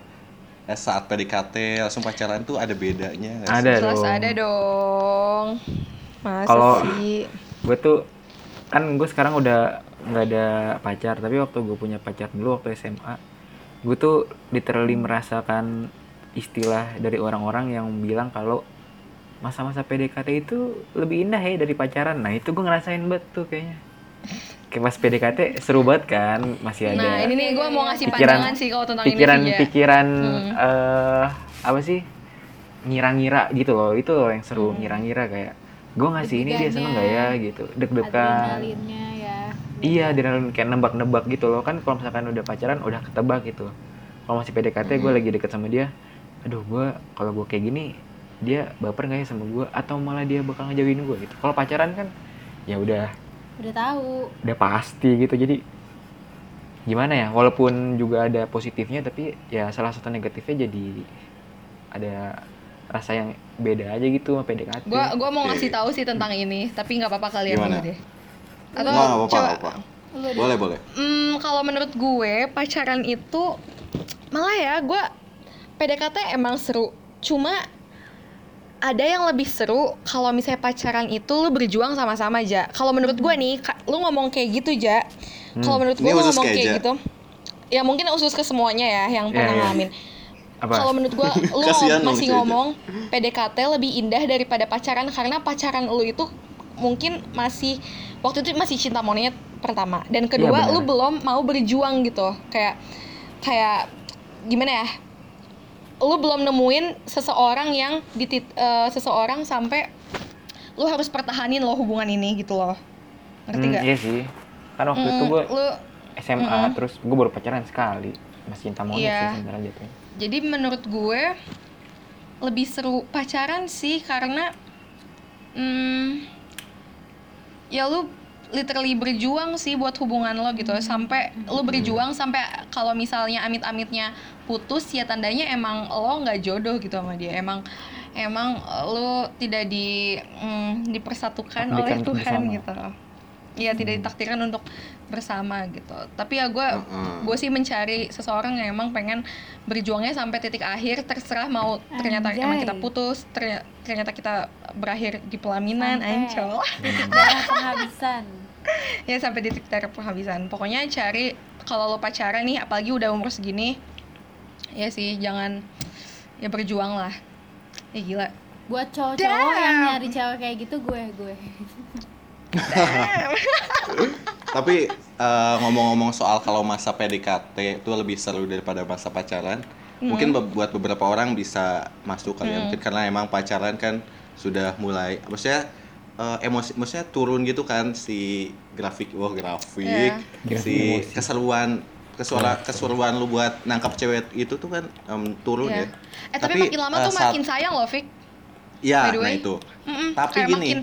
Speaker 4: eh, saat PDKT langsung pacaran tuh ada bedanya
Speaker 1: ada dong
Speaker 5: ada dong. Masa
Speaker 1: Kalau-
Speaker 5: sih?
Speaker 1: gue tuh kan gue sekarang udah nggak ada pacar tapi waktu gue punya pacar dulu waktu SMA gue tuh literally merasakan istilah dari orang-orang yang bilang kalau masa-masa PDKT itu lebih indah ya dari pacaran. Nah itu gue ngerasain banget tuh kayaknya. Kayak pas PDKT seru banget kan masih ada
Speaker 5: Nah, ini nih gue mau ngasih
Speaker 1: pikiran
Speaker 5: pandangan sih kalau tentang
Speaker 1: pikiran
Speaker 5: ini
Speaker 1: pikiran
Speaker 5: Hmm.
Speaker 1: eh apa sih ngira-ngira gitu loh. Itu loh yang seru
Speaker 5: Hmm.
Speaker 1: ngira-ngira kayak gue ngasih ini dia seneng gak ya? gitu. Deg-degan iya adrenalin kayak nebak-nebak gitu loh. Kan kalau misalkan udah pacaran udah ketebak gitu. Kalau masih PDKT gue lagi deket sama dia. Aduh gue kalau gue kayak gini dia baper nggak ya sama gue atau malah dia bakal ngejauhin gue gitu? Kalau pacaran kan ya udah.
Speaker 6: Udah tahu.
Speaker 1: Udah pasti gitu. Jadi gimana ya? Walaupun juga ada positifnya tapi ya salah satu negatifnya jadi ada rasa yang beda aja gitu sama PDKT
Speaker 5: Gua gua mau ngasih tahu sih tentang ini, tapi nggak apa-apa kalian
Speaker 4: Gimana?
Speaker 5: deh.
Speaker 4: Nggak, nggak apa-apa,
Speaker 5: coba-
Speaker 4: apa. Boleh, boleh.
Speaker 5: Hmm, kalau menurut gue pacaran itu malah ya gue PDKT emang seru. Cuma ada yang lebih seru kalau misalnya pacaran itu lu berjuang sama-sama aja. Kalau menurut gue nih, lu ngomong kayak gitu aja. Kalau menurut gue lu ngomong
Speaker 4: kayak
Speaker 5: kayak gitu. Ya mungkin khusus ke semuanya ya yang
Speaker 1: Iya,
Speaker 5: pernah
Speaker 1: iya.
Speaker 5: ngalamin.
Speaker 1: apa
Speaker 5: Kalau menurut gua lu masih ngomong PDKT lebih indah daripada pacaran karena pacaran lu itu mungkin masih waktu itu masih cinta monyet pertama. Dan kedua
Speaker 1: Iya, benar.
Speaker 5: lu belum mau berjuang gitu. Kayak kayak gimana ya? Lu belum nemuin seseorang yang di seseorang sampai lu harus pertahanin lo hubungan ini gitu loh. Ngerti
Speaker 1: Hmm, iya sih. Kan waktu itu
Speaker 5: Mm,
Speaker 1: gue
Speaker 5: lu
Speaker 1: SMA
Speaker 5: Mm-mm.
Speaker 1: terus gue baru pacaran sekali. Masih cinta monyet
Speaker 5: Iya.
Speaker 1: sih sebenarnya jatuhnya.
Speaker 5: Jadi menurut gue lebih seru pacaran sih karena hmm, ya lu literally berjuang sih buat hubungan lo gitu. Sampai lu berjuang sampai kalau misalnya amit-amitnya putus ya tandanya emang lo nggak jodoh gitu sama dia. Emang emang lu tidak di mm, dipersatukan oleh Tuhan
Speaker 1: bersama.
Speaker 5: gitu ya tidak ditakdirkan untuk bersama gitu. Tapi ya gue
Speaker 4: Heeh.
Speaker 5: gue sih mencari seseorang yang emang pengen berjuangnya sampai titik akhir terserah mau ternyata emang
Speaker 6: Anjay.
Speaker 5: kita putus ternyata, ternyata kita berakhir di pelaminan
Speaker 6: Sampai.
Speaker 5: ancol.
Speaker 6: Titik darah penghabisan
Speaker 5: ya sampai titik darah penghabisan. Pokoknya cari kalau lo pacaran nih apalagi udah umur segini ya sih jangan ya berjuang lah. Ya gila.
Speaker 6: Buat cowok-cowok yang nyari cewek kayak gitu gue gue
Speaker 4: Tapi eh, ngomong-ngomong soal kalau masa PDKT itu lebih seru daripada masa pacaran, mungkin be- buat beberapa orang bisa masuk kali ya. Mungkin karena emang pacaran kan sudah mulai, maksudnya eh, emosi, maksudnya turun gitu kan si grafik, wah grafik,
Speaker 1: Grafik
Speaker 4: si
Speaker 1: emosi.
Speaker 4: keseruan kesuara, keseruan lu buat nangkap cewek itu tuh kan em, turun
Speaker 5: ya
Speaker 4: ya.
Speaker 5: eh tapi, makin lama
Speaker 4: eh,
Speaker 5: tuh
Speaker 4: saat-
Speaker 5: makin sayang loh Fik
Speaker 4: Ya,
Speaker 5: by the
Speaker 4: nah itu.
Speaker 5: Mm-mm,
Speaker 4: Tapi
Speaker 5: kayak
Speaker 4: gini.
Speaker 5: makin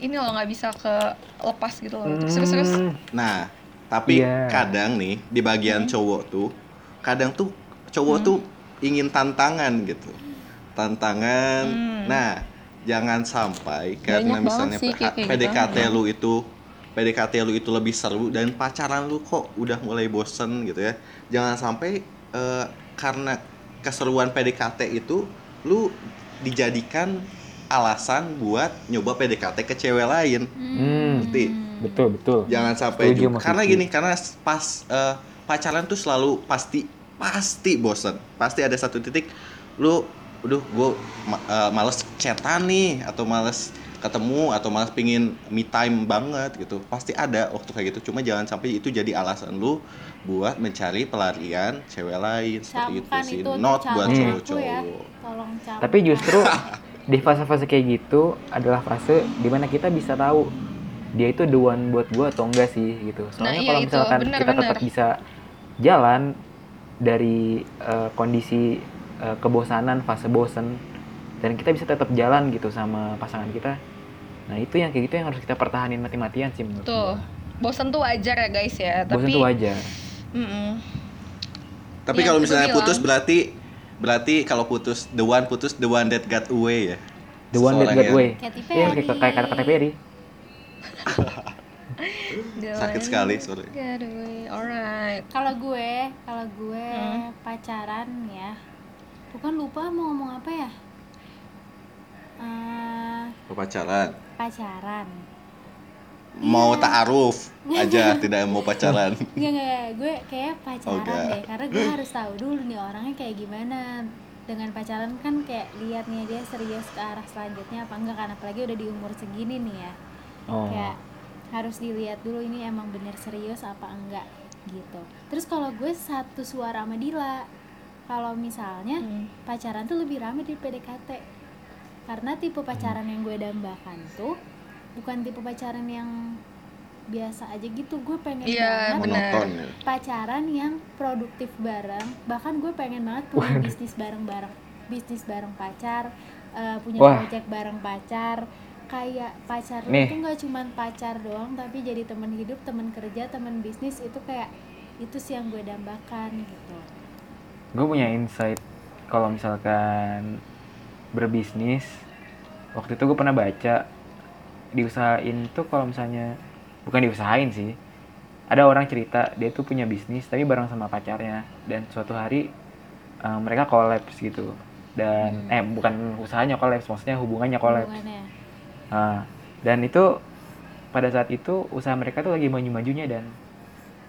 Speaker 5: ini loh nggak bisa ke lepas gitu loh terus terus
Speaker 1: Hmm,
Speaker 4: Nah, tapi
Speaker 1: Iya.
Speaker 4: kadang nih di bagian
Speaker 5: Hmm.
Speaker 4: cowok tuh, kadang tuh cowok tuh ingin tantangan gitu, tantangan.
Speaker 5: Hmm.
Speaker 4: Nah, jangan sampai karena
Speaker 5: Banyak
Speaker 4: misalnya
Speaker 5: sih
Speaker 4: PDKT
Speaker 5: gitu.
Speaker 4: lu itu PDKT lu itu lebih seru dan pacaran lu kok udah mulai bosen gitu ya. Jangan sampai eh, karena keseruan PDKT itu lu dijadikan alasan buat nyoba PDKT ke cewek lain.
Speaker 1: hmm,
Speaker 4: Ngerti?
Speaker 1: betul betul
Speaker 4: Jangan sampai
Speaker 1: Setuju
Speaker 4: juga. Karena gini, karena pas eh, pacaran tuh selalu pasti pasti bosen. Pasti ada satu titik lu udah gue males chatan nih atau males ketemu atau males pingin me time banget gitu. Pasti ada waktu kayak gitu. Cuma jangan sampai itu jadi alasan lu buat mencari pelarian cewek lain seperti itu sih.
Speaker 6: itu tuh
Speaker 4: Not buat
Speaker 6: ya
Speaker 4: cowok-cowok.
Speaker 6: tolong camkan
Speaker 1: tapi justru di fase-fase kayak gitu adalah fase di mana kita bisa tahu dia itu the one buat gue atau enggak sih gitu soalnya
Speaker 5: iya
Speaker 1: kalau misalkan
Speaker 5: benar,
Speaker 1: kita tetap
Speaker 5: benar.
Speaker 1: bisa jalan dari eh, kondisi eh, kebosanan fase bosen dan kita bisa tetap jalan gitu sama pasangan kita nah itu yang kayak gitu yang harus kita pertahanin mati-matian sih menurut
Speaker 5: tuh
Speaker 1: gua.
Speaker 5: bosan tuh wajar ya guys ya
Speaker 1: bosen
Speaker 5: tapi
Speaker 1: tuh wajar
Speaker 5: Mm-mm.
Speaker 4: Tapi
Speaker 5: Iya,
Speaker 4: kalau
Speaker 5: itu
Speaker 4: misalnya
Speaker 5: bilang.
Speaker 4: putus berarti berarti kalau putus the one putus the one that got away ya.
Speaker 1: the one that got
Speaker 4: yang-
Speaker 1: away
Speaker 6: Katy
Speaker 1: Iya, kayak kayak kata-kata Perry
Speaker 4: Sakit sekali, sorry.
Speaker 5: Away, alright.
Speaker 6: kalau gue kalau gue
Speaker 5: Hmm.
Speaker 6: pacaran ya bukan lupa mau ngomong apa ya Eh,
Speaker 4: Pacaran.
Speaker 6: pacaran
Speaker 4: Mau ta'aruf aja, tidak mau pacaran.
Speaker 6: Enggak, enggak, gue kayak pacaran
Speaker 4: enggak.
Speaker 6: deh Karena gue harus tahu dulu nih orangnya kayak gimana. Dengan pacaran kan kayak lihat nih dia serius ke arah selanjutnya apa enggak Kan? Apalagi udah di umur segini nih ya.
Speaker 1: Oh.
Speaker 6: Kayak harus dilihat dulu ini emang bener serius apa enggak gitu. Terus kalau gue satu suara sama Dila Kalau misalnya
Speaker 5: Hmm.
Speaker 6: pacaran tuh lebih rame di PDKT karena tipe pacaran yang gue dambakan tuh bukan tipe pacaran yang biasa aja gitu gue pengen
Speaker 5: Iya,
Speaker 6: banget.
Speaker 4: Monoton ya.
Speaker 6: pacaran yang produktif bareng bahkan gue pengen banget punya bisnis bareng-bareng bisnis bareng pacar eh, punya
Speaker 1: Wah.
Speaker 6: project bareng pacar kayak pacar
Speaker 1: Nih.
Speaker 6: tuh nggak cuman pacar doang tapi jadi teman hidup teman kerja teman bisnis itu kayak itu sih yang gue dambakan gitu
Speaker 1: gue punya insight kalau misalkan berbisnis waktu itu gue pernah baca diusahain tuh kalau misalnya bukan diusahain sih. Ada orang cerita dia tuh punya bisnis tapi bareng sama pacarnya. Dan suatu hari eh, mereka kolaps gitu. Dan eh bukan usahanya kolaps maksudnya hubungannya kolaps
Speaker 6: Hubungannya.
Speaker 1: Nah, dan itu pada saat itu usaha mereka tuh lagi maju-majunya dan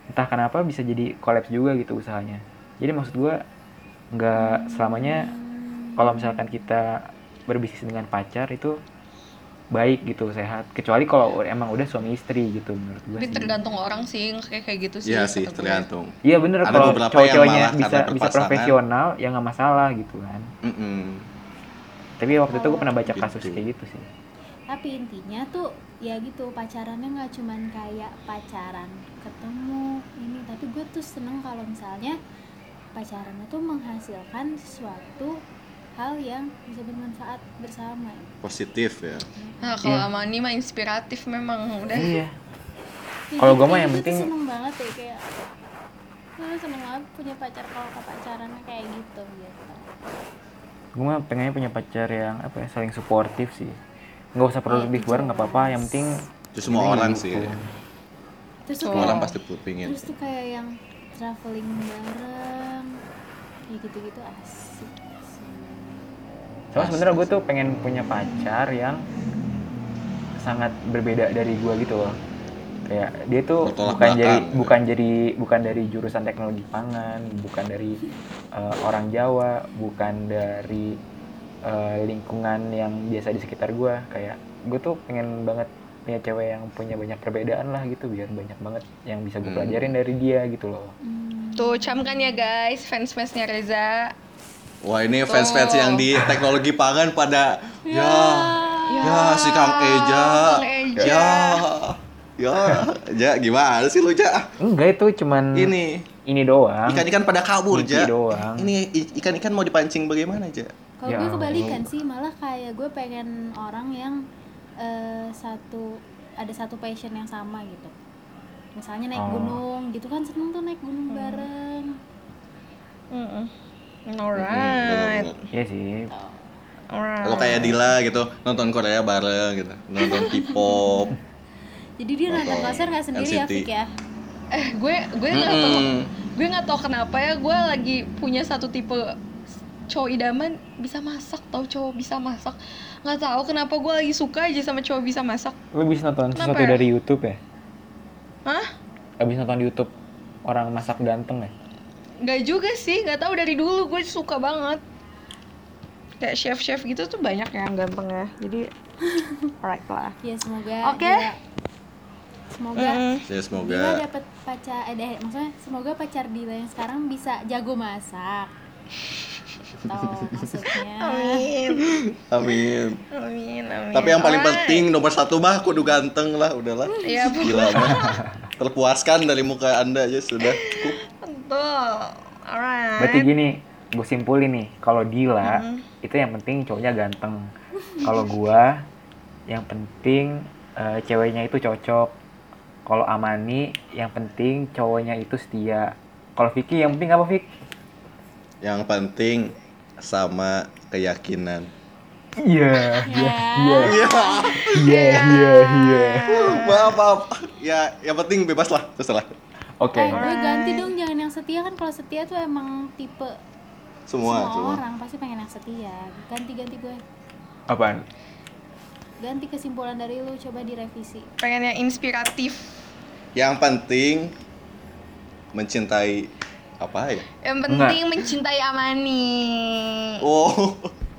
Speaker 1: entah kenapa bisa jadi kolaps juga gitu usahanya. Jadi maksud gua nggak selamanya kalau misalkan kita berbisnis dengan pacar itu baik gitu sehat kecuali kalau emang udah suami istri gitu menurut gua
Speaker 5: Tapi
Speaker 1: sih.
Speaker 5: tergantung orang sih kayak kayak gitu sih.
Speaker 4: Iya sih,
Speaker 5: gue.
Speaker 4: tergantung.
Speaker 1: Iya bener
Speaker 4: Ada
Speaker 1: kalau cowok-cowoknya bisa bisa profesional ya nggak masalah gitu kan.
Speaker 4: Mm-mm.
Speaker 1: Tapi waktu itu gue pernah baca
Speaker 4: Gitu.
Speaker 1: kasus kayak gitu sih.
Speaker 6: tapi intinya tuh ya gitu pacarannya nggak cuman kayak pacaran ketemu ini tapi gue tuh seneng kalau misalnya pacarannya tuh menghasilkan sesuatu hal yang bisa bermanfaat bersama
Speaker 4: Positif ya.
Speaker 5: Nah, kalau
Speaker 1: Iya.
Speaker 5: Amani mah inspiratif memang udah.
Speaker 1: Iya.
Speaker 6: Ya,
Speaker 1: Kalau gua mah yang
Speaker 6: gue
Speaker 1: penting-
Speaker 6: seneng banget ya kayak gue seneng banget punya pacar kalau ke pacarannya kayak gitu gitu
Speaker 1: gue mah pengennya punya pacar yang apa ya saling suportif sih nggak usah produktif bareng nggak apa-apa yang penting
Speaker 4: Itu semua orang
Speaker 1: gitu.
Speaker 4: sih. ya.
Speaker 6: terus
Speaker 4: Semua
Speaker 6: kayak
Speaker 4: orang pasti pingin.
Speaker 6: terus tuh kayak yang traveling bareng kayak gitu-gitu asik
Speaker 1: Soalnya sebenarnya gue tuh pengen punya pacar yang sangat berbeda dari gue gitu loh. Kayak dia tuh
Speaker 4: Bertolak
Speaker 1: bukan jadi bukan jadi bukan dari jurusan teknologi pangan, bukan dari eh, orang Jawa, bukan dari eh, lingkungan yang biasa di sekitar gue. Kayak gue tuh pengen banget punya cewek yang punya banyak perbedaan lah gitu biar banyak banget yang bisa gue
Speaker 4: Hmm.
Speaker 1: pelajarin dari dia gitu loh.
Speaker 5: Tuh camkan ya guys, fans-fansnya Reza.
Speaker 4: Wah ini fans-fans yang di teknologi pangan pada ya ya, si Kang Eja
Speaker 5: Kang Eja.
Speaker 4: ya ya ja gimana sih lu ja
Speaker 1: Enggak itu cuman
Speaker 4: ini
Speaker 1: ini doang.
Speaker 4: ikan-ikan pada kabur ja
Speaker 1: doang.
Speaker 4: ini ikan-ikan mau dipancing bagaimana ja
Speaker 6: Kalau
Speaker 1: Ya
Speaker 6: gue kebalikan sih, malah kayak gue pengen orang yang eh, satu ada satu passion yang sama gitu. Misalnya naik
Speaker 1: Oh.
Speaker 6: gunung, gitu kan seneng tuh naik gunung bareng.
Speaker 5: Mm-mm. Alright,
Speaker 1: Iya sih.
Speaker 5: alright.
Speaker 4: kalau kayak Dila gitu nonton Korea bareng gitu nonton K-pop
Speaker 6: Jadi dia nonton konser nggak sendiri ya,
Speaker 4: NCT.
Speaker 6: Fik ya?
Speaker 5: Eh, gue gue nggak tahu.
Speaker 4: Mm-mm.
Speaker 5: Gue nggak tahu kenapa ya gue lagi punya satu tipe cowok idaman bisa masak tau cowok bisa masak nggak tahu kenapa gue lagi suka aja sama cowok bisa masak
Speaker 1: Lu bisa nonton
Speaker 5: Kenapa
Speaker 1: sesuatu
Speaker 5: ya?
Speaker 1: dari YouTube ya?
Speaker 5: Hah?
Speaker 1: Abis nonton YouTube orang masak ganteng ya?
Speaker 5: Nggak juga sih nggak tahu dari dulu gue suka banget kayak chef chef gitu tuh banyak yang ganteng ya jadi alright lah
Speaker 6: Ya semoga
Speaker 5: Oke.
Speaker 6: Dila- semoga
Speaker 5: Mm.
Speaker 4: ya
Speaker 6: Dila
Speaker 4: semoga
Speaker 6: dapet pacar, eh, deh, maksudnya semoga pacar Dila yang sekarang bisa jago masak. Tahu maksudnya?
Speaker 5: amin
Speaker 4: amin
Speaker 5: amin amin
Speaker 4: tapi yang paling
Speaker 5: Alright.
Speaker 4: penting nomor satu mah kudu ganteng lah udahlah
Speaker 5: Iya, Bu.
Speaker 4: gila mah terpuaskan dari muka anda aja sudah cukup
Speaker 5: betul alright
Speaker 1: Berarti gini, gue simpulin nih, kalau Dila itu yang penting cowoknya ganteng. Kalau gua yang penting eh, ceweknya itu cocok. Kalau Amani yang penting cowoknya itu setia. Kalau Vicky yang penting apa Vick?
Speaker 4: yang penting sama keyakinan
Speaker 1: Iya, iya, iya,
Speaker 4: iya
Speaker 1: iya, iya, iya.
Speaker 4: maaf maaf ya yang penting bebas lah terserah
Speaker 1: Oke,
Speaker 6: Eh, gue ganti dong jangan yang setia kan kalau setia tuh emang tipe
Speaker 4: semua
Speaker 6: semua
Speaker 4: semua
Speaker 6: orang pasti pengen yang setia. Ganti-ganti gue.
Speaker 1: apaan?
Speaker 6: Ganti kesimpulan dari lu coba direvisi.
Speaker 5: pengen yang inspiratif
Speaker 4: yang penting mencintai apa ya
Speaker 5: yang penting mencintai Amani
Speaker 4: oh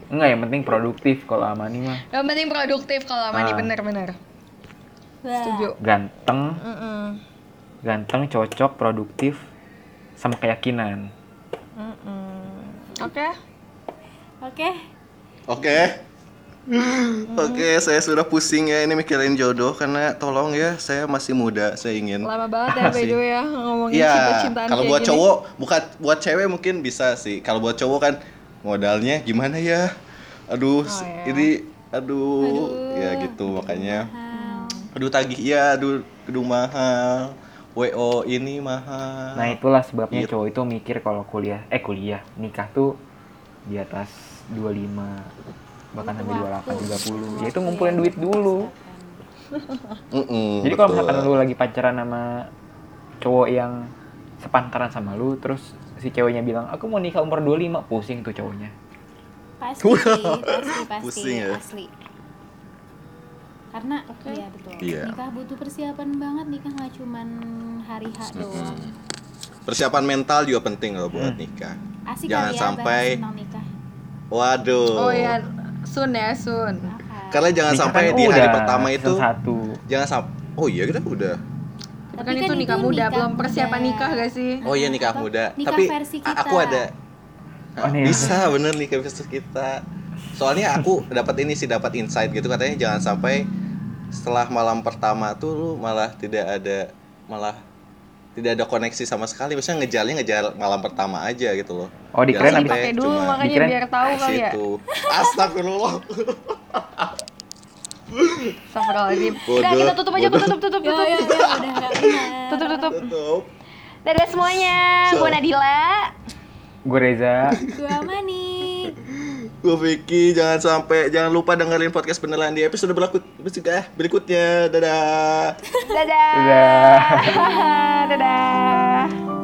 Speaker 1: Enggak, yang penting produktif kalau Amani mah.
Speaker 5: yang penting produktif kalau Amani
Speaker 1: Ah.
Speaker 5: bener-bener
Speaker 6: Wah.
Speaker 5: setuju
Speaker 1: Ganteng,
Speaker 5: Mm-mm.
Speaker 1: Ganteng, cocok, produktif, sama keyakinan.
Speaker 5: Oke
Speaker 6: Oke.
Speaker 4: oke oke saya sudah pusing ya ini mikirin jodoh karena tolong ya saya masih muda saya ingin
Speaker 5: lama banget ya by the way ya ngomongin
Speaker 4: Iya,
Speaker 5: cinta-cintaan
Speaker 4: kalau buat
Speaker 5: gini.
Speaker 4: cowok, bukan buat cewek mungkin bisa sih. Kalau buat cowok kan modalnya gimana ya? Aduh,
Speaker 5: Oh, iya.
Speaker 4: ini aduh,
Speaker 6: Aduh.
Speaker 4: ya gitu makanya.
Speaker 6: Mahal.
Speaker 4: Aduh tagih ya, aduh gedung mahal. WO ini mahal.
Speaker 1: Nah itulah sebabnya
Speaker 4: Gitu.
Speaker 1: cowok itu mikir kalau kuliah, eh kuliah, nikah tuh di atas 25 bahkan sampai
Speaker 6: waktu.
Speaker 1: 28 30
Speaker 6: Butuh
Speaker 1: ya itu ngumpulin duit dulu
Speaker 6: mempersiapkan.
Speaker 4: Mm-mm,
Speaker 1: jadi kalau misalkan lu lagi pacaran sama cowok yang sepantaran sama lu terus si ceweknya bilang aku mau nikah umur 25 pusing tuh cowoknya
Speaker 6: pasti pasti pasti
Speaker 4: Pusing ya.
Speaker 6: asli karena iya betul
Speaker 4: Iya.
Speaker 6: nikah butuh persiapan banget nikah nggak cuman hari H doang
Speaker 4: persiapan mental juga penting loh buat
Speaker 1: Hmm.
Speaker 4: nikah
Speaker 6: asik
Speaker 4: Jangan
Speaker 6: kali ya
Speaker 4: sampai-
Speaker 6: nikah
Speaker 4: waduh
Speaker 5: Oh ya, Sun ya, Sun.
Speaker 6: Apa?
Speaker 4: karena jangan
Speaker 1: Nikah
Speaker 4: sampai
Speaker 1: kan
Speaker 4: di hari
Speaker 1: udah,
Speaker 4: pertama itu
Speaker 1: satu
Speaker 4: jangan sampai oh iya kita udah
Speaker 6: Tapi
Speaker 5: kan itu nikah muda, belum persiapan
Speaker 6: muda.
Speaker 5: nikah gak sih?
Speaker 4: oh iya nikah
Speaker 6: Atau
Speaker 4: muda
Speaker 6: nikah
Speaker 4: tapi
Speaker 6: versi kita.
Speaker 4: aku ada
Speaker 1: Oh, nih.
Speaker 4: bisa bener nikah versi kita soalnya aku dapat ini sih dapat insight gitu katanya jangan sampai setelah malam pertama tuh lu malah tidak ada malah tidak ada koneksi sama sekali misalnya ngejarnya ngejar malam pertama aja gitu loh
Speaker 1: oh abis
Speaker 4: sampai
Speaker 5: Pakai dulu
Speaker 4: cuma
Speaker 5: makanya
Speaker 1: Dikirain-
Speaker 5: biar tahu kali ya.
Speaker 4: situ astagfirullah
Speaker 5: Astagfirullahaladzim. Udah kita tutup aja, tutup, tutup,
Speaker 6: ya
Speaker 5: tutup.
Speaker 6: ya ya udah nggak benar
Speaker 5: Tutup, tutup.
Speaker 4: tutup
Speaker 5: Dadah semuanya.
Speaker 4: So-
Speaker 5: Gue Nadila.
Speaker 1: gue Reza
Speaker 6: gue Mani
Speaker 4: Gue Vicky, jangan sampai jangan lupa dengerin podcast beneran di episode berikut berikutnya. Dadah.
Speaker 5: Dadah.
Speaker 1: Dadah.
Speaker 5: Dadah.